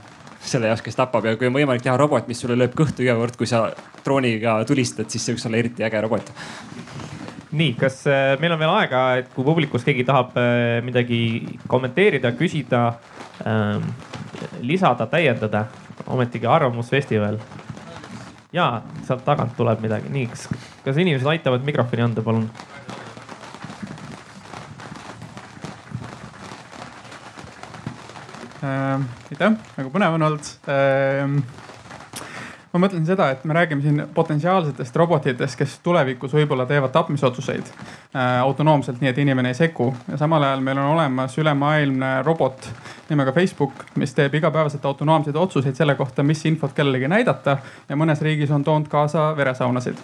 selle jaoks, kes tapab ja kui on võimalik teha robot, mis sulle lööb kõhtu iga kord, kui sa drooniga tulistad, siis see võiks olla eriti äge robot nii, kas äh, meil on veel aega, et kui publikus keegi tahab äh, midagi kommenteerida, küsida, ähm, lisada, täiendada, ometigi Arvamusfestival. ja sealt tagant tuleb midagi, nii, kas, kas inimesed aitavad mikrofoni anda, palun? Äh, aitäh, väga põnev on olnud ähm, ma mõtlen seda, et me räägime siin potentsiaalsetest robotitest, kes tulevikus võib-olla teevad tapmisotsuseid äh, autonoomselt, nii et inimene ei sekku. ja samal ajal meil on olemas ülemaailmne robot nimega Facebook, mis teeb igapäevaselt autonoomseid otsuseid selle kohta, mis infot kellelegi näidata ja mõnes riigis on toonud kaasa veresaunasid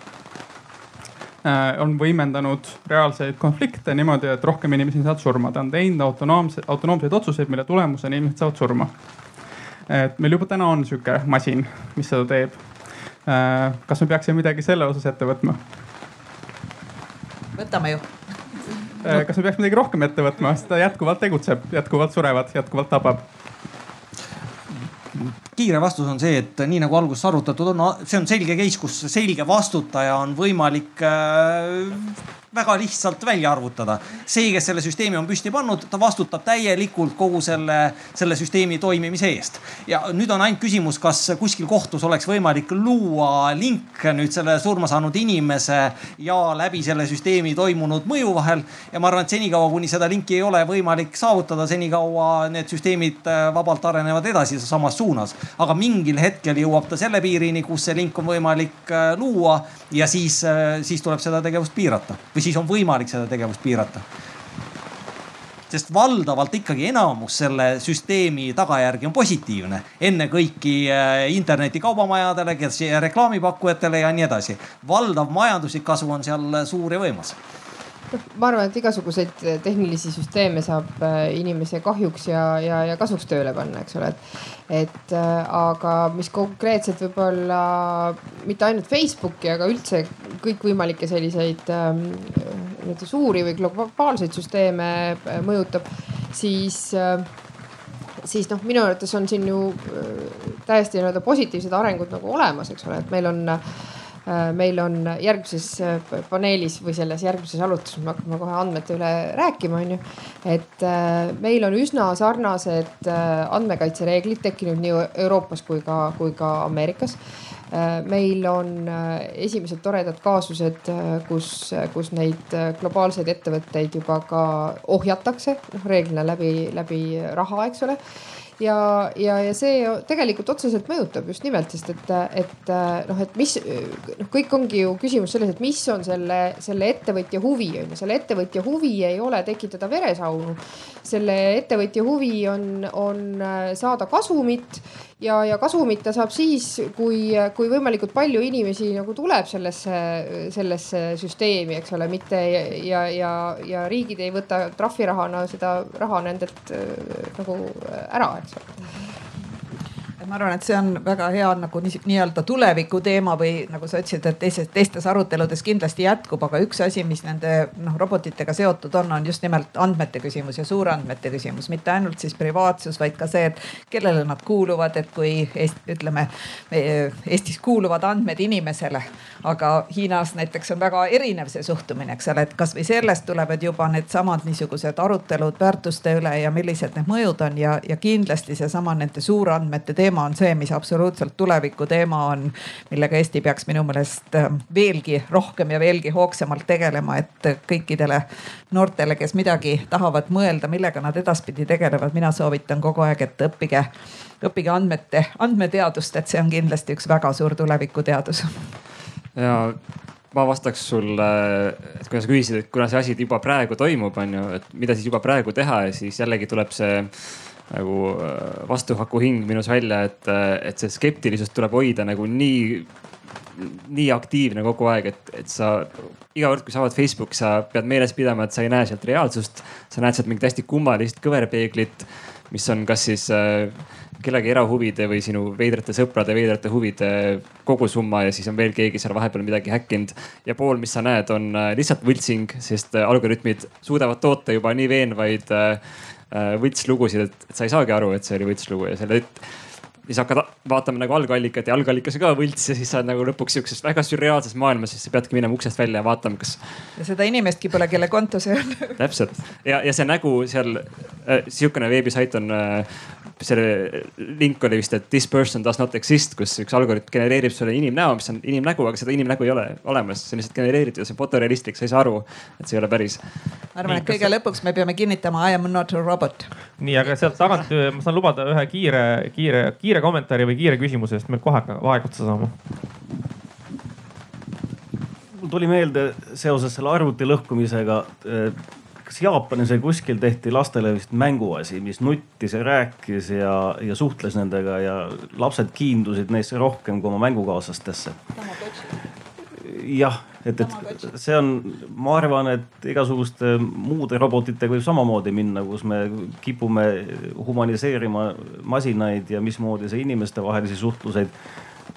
äh, on võimendanud reaalseid konflikte niimoodi, et rohkem inimesi saavad surma. ta on teinud autonoomse, autonoomseid otsuseid, mille tulemusena inimesed saavad surma et meil juba täna on sihuke masin, mis seda teeb. Äh, kas me peaksime midagi selle osas ette võtma? võtame ju. Äh, kas me peaks midagi rohkem ette võtma, sest ta jätkuvalt tegutseb, jätkuvalt surevad, jätkuvalt tapab kiire vastus on see, et nii nagu alguses arutatud on, see on selge case, kus selge vastutaja on võimalik äh, väga lihtsalt välja arvutada. see, kes selle süsteemi on püsti pannud, ta vastutab täielikult kogu selle, selle süsteemi toimimise eest. ja nüüd on ainult küsimus, kas kuskil kohtus oleks võimalik luua link nüüd selle surma saanud inimese ja läbi selle süsteemi toimunud mõju vahel. ja ma arvan, et senikaua, kuni seda linki ei ole võimalik saavutada, senikaua need süsteemid äh, vabalt arenevad edasi samas suunas. aga mingil hetkel jõuab ta selle piirini, kus see link on võimalik äh, luua ja siis, äh, siis tuleb seda tegevust piirata või siis on võimalik seda tegevust piirata sest valdavalt ikkagi enamus selle süsteemi tagajärgi on positiivne. enne kõiki äh, internetikaubamajadele, kes reklaamipakkujatele ja nii edasi. valdav majanduslik kasu on seal suur ja võimas ma arvan, et igasuguseid tehnilisi süsteeme saab äh, inimese kahjuks ja, ja, ja kasuks tööle panna, eks ole, et. et äh, aga mis konkreetselt võib-olla mitte ainult Facebooki, aga üldse kõikvõimalikke selliseid ähm, nii-öelda suuri või globaalseid süsteeme äh, mõjutab, siis siis noh, minu arvates on siin ju täiesti nii-öelda positiivsed arengud nagu olemas, eks ole, et meil on Äh, meil on järgmises äh, paneelis või selles järgmises arutluses, me hakkame kohe andmete üle rääkima, onju. et äh, meil on üsna sarnased andmekaitsereeglid tekkinud nii Euroopas kui ka, kui ka Ameerikas meil on esimesed toredad kaasused, kus, kus neid globaalseid ettevõtteid juba ka ohjatakse, noh reeglina läbi, läbi raha, eks ole ja, ja, ja see tegelikult otseselt mõjutab just nimelt, sest et, et noh, et mis noh, kõik ongi ju küsimus selles, et mis on selle, selle ettevõtja huvi on ju, selle ettevõtja huvi ei ole tekitada veresaunu. selle ettevõtja huvi on, on saada kasumit ja, ja kasumit ta saab siis, kui, kui võimalikult palju inimesi nagu tuleb sellesse, sellesse süsteemi, eks ole, mitte ja, ja, ja riigid ei võta trahvirahana seda raha nendelt äh, nagu ära, eks ole ma arvan, et see on väga hea nagu nii-öelda tuleviku teema või nagu sa ütlesid, et teistes, teistes aruteludes kindlasti jätkub, aga üks asi, mis nende noh, robotitega seotud on, on just nimelt andmete küsimus ja suurandmete küsimus, mitte ainult siis privaatsus, vaid ka see, et kellele nad kuuluvad, et kui Eest, ütleme Eestis kuuluvad andmed inimesele, aga Hiinas näiteks on väga erinev see suhtumine, eks ole, et kasvõi sellest tulevad juba needsamad niisugused arutelud väärtuste üle ja millised need mõjud on ja, ja kindlasti seesama nende suurandmete teema teema on see, mis absoluutselt tuleviku teema on, millega Eesti peaks minu meelest äh, veelgi rohkem ja veelgi hoogsamalt tegelema, et kõikidele noortele, kes midagi tahavad mõelda, millega nad edaspidi tegelevad, mina soovitan kogu aeg, et õppige, õppige andmete, andmeteadust, et see on kindlasti üks väga suur tulevikuteadus. ja ma vastaks sulle, et kui sa küsisid, et kuna see asi juba praegu toimub, on ju, et mida siis juba praegu teha ja siis jällegi tuleb see nagu äh, vastuhakuhing minus välja, et, et see skeptilisus tuleb hoida nagu nii, nii aktiivne kogu aeg, et, et sa iga kord, kui sa avad Facebooki, sa pead meeles pidama, et sa ei näe sealt reaalsust. sa näed sealt mingit hästi kummalist kõverpeeglit, mis on kas siis äh, kellegi erahuvide või sinu veidrate sõprade veidrate huvide kogusumma ja siis on veel keegi seal vahepeal midagi häkkinud. ja pool, mis sa näed, on äh, lihtsalt võltsing, sest äh, algoritmid suudavad toota juba nii veenvaid võltslugusid, et, et sa ei saagi aru, et see oli võltslugu ja selle siis hakkad vaatama nagu algallikat ja algallikas on ka võlts ja siis sa oled nagu lõpuks sihukeses väga sürreaalses maailmas, siis sa peadki minema uksest välja ja vaatama, kas. ja seda inimestki pole, kelle konto see on. *laughs* täpselt ja, ja see nägu seal äh,, sihukene veebisait on äh, selle link oli vist, et this person does not exist, kus üks algoritm genereerib sulle inimnäo, mis on inimnägu, aga seda inimnägu ei ole olemas, see on lihtsalt genereeritud ja see on fotorealistlik, sa ei saa aru, et see ei ole päris. ma arvan, et kõige lõpuks me peame kinnitama I am not a robot. Nii, aga sealt tagant ma saan lubada ühe kiire, kiire, kiire kommentaari või kiire küsimuse, sest meil kohe hakkab aeg otsa saama mul tuli meelde seoses selle arvuti lõhkumisega kas Jaapanis või kuskil tehti lastele vist mänguasi, mis nuttis ja rääkis ja, ja suhtles nendega ja lapsed kiindusid neisse rohkem kui oma mängukaaslastesse. jah, et, et see on, ma arvan, et igasuguste muude robotitega võib samamoodi minna, kus me kipume humaniseerima masinaid ja mismoodi see inimestevahelisi suhtluseid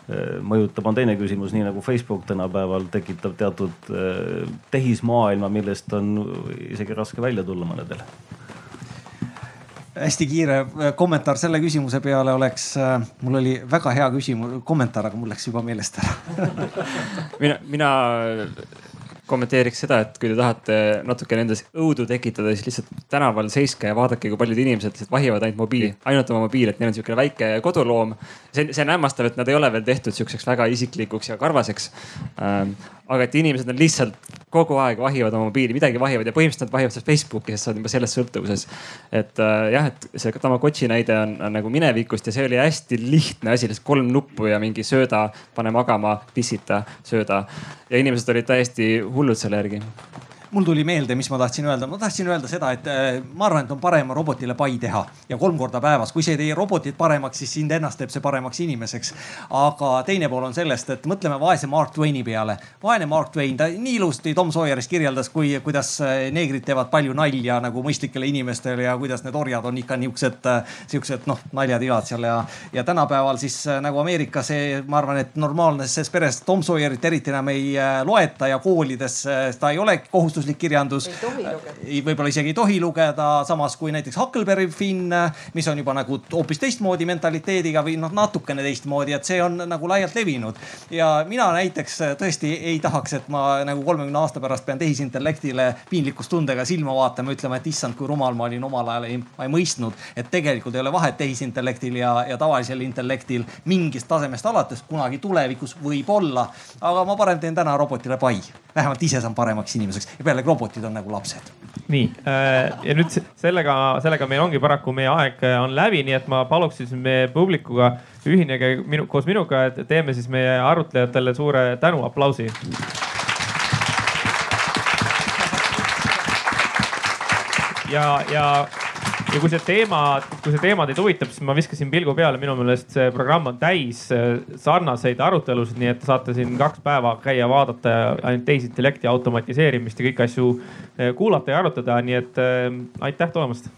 Äh, mõjutab, on teine küsimus, nii nagu Facebook tänapäeval tekitab teatud äh, tehismaailma, millest on isegi raske välja tulla mõnedel hästi kiire äh, kommentaar selle küsimuse peale oleks, mul oli väga hea küsimus, kommentaar, aga mul läks juba meelest ära. *laughs* Mina, mina kommenteeriks seda, et kui te tahate natuke nendes õudu tekitada, siis lihtsalt tänaval seiske ja vaadake, kui paljud inimesed lihtsalt vahivad ainult mobiili, ainult oma mobiili, et neil on niisugune väike koduloom. see, see on hämmastav, et nad ei ole veel tehtud sihukeseks väga isiklikuks ja karvaseks. Ähm, aga et inimesed on lihtsalt kogu aeg vahivad oma mobiili, midagi vahivad ja põhimõtteliselt nad vahivad sellest Facebooki, sest sa oled juba selles sõltuvuses. et äh, jah, et see Tamagotši näide on, on nagu minevikust ja see oli hästi lihtne asi, lihtsalt kolm nuppu ja mingi sööda, pane magama, pissita, sööda. ja inimesed olid täiesti hullud selle järgi mul tuli meelde, mis ma tahtsin öelda, ma tahtsin öelda seda, et äh, ma arvan, et on parem robotile pai teha ja kolm korda päevas, kui see ei tee robotit paremaks, siis sind ennast teeb see paremaks inimeseks. aga teine pool on sellest, et mõtleme vaese Mark Twaini peale. vaene Mark Twain, ta nii ilusti Tom Sawyeris kirjeldas, kui, kuidas äh, neegrid teevad palju nalja nagu mõistlikele inimestele ja kuidas need orjad on ikka niuksed, äh, siuksed noh, naljad-ilad seal ja, ja tänapäeval siis nagu Ameerika see, ma arvan, et normaalses peres Tom Sawyerit eriti enam ei loeta ja koolides ta ei ole kohustuslik kohustuslik kirjandus. võib-olla isegi ei tohi lugeda, samas kui näiteks Huckleberry Finn, mis on juba nagu hoopis teistmoodi mentaliteediga või noh, natukene teistmoodi, et see on nagu laialt levinud. ja mina näiteks tõesti ei tahaks, et ma nagu kolmekümne aasta pärast pean tehisintellektile piinlikkustundega silma vaatama, ütlema, et issand, kui rumal ma olin omal ajal, ei, ma ei mõistnud, et tegelikult ei ole vahet tehisintellektil ja, ja tavalisel intellektil mingist tasemest alates, kunagi tulevikus võib-olla. aga ma parem teen täna robotile pai, vähemalt ise saan paremaks inimeseks ja pealegi robotid on nagu lapsed. nii äh, ja nüüd sellega, sellega meil ongi paraku meie aeg äh, on läbi, nii et ma paluks siis meie publikuga ühinege minu, koos minuga, et teeme siis meie arutlejatele suure tänuaplausi. ja, ja ja kui see teema, kui see teema teid huvitab, siis ma viskasin pilgu peale, minu meelest see programm on täis äh, sarnaseid arutelusid, nii et saate siin kaks päeva käia, vaadata ainult tehisintellekti automatiseerimist ja kõiki asju äh, kuulata ja arutada, nii et äh, aitäh tulemast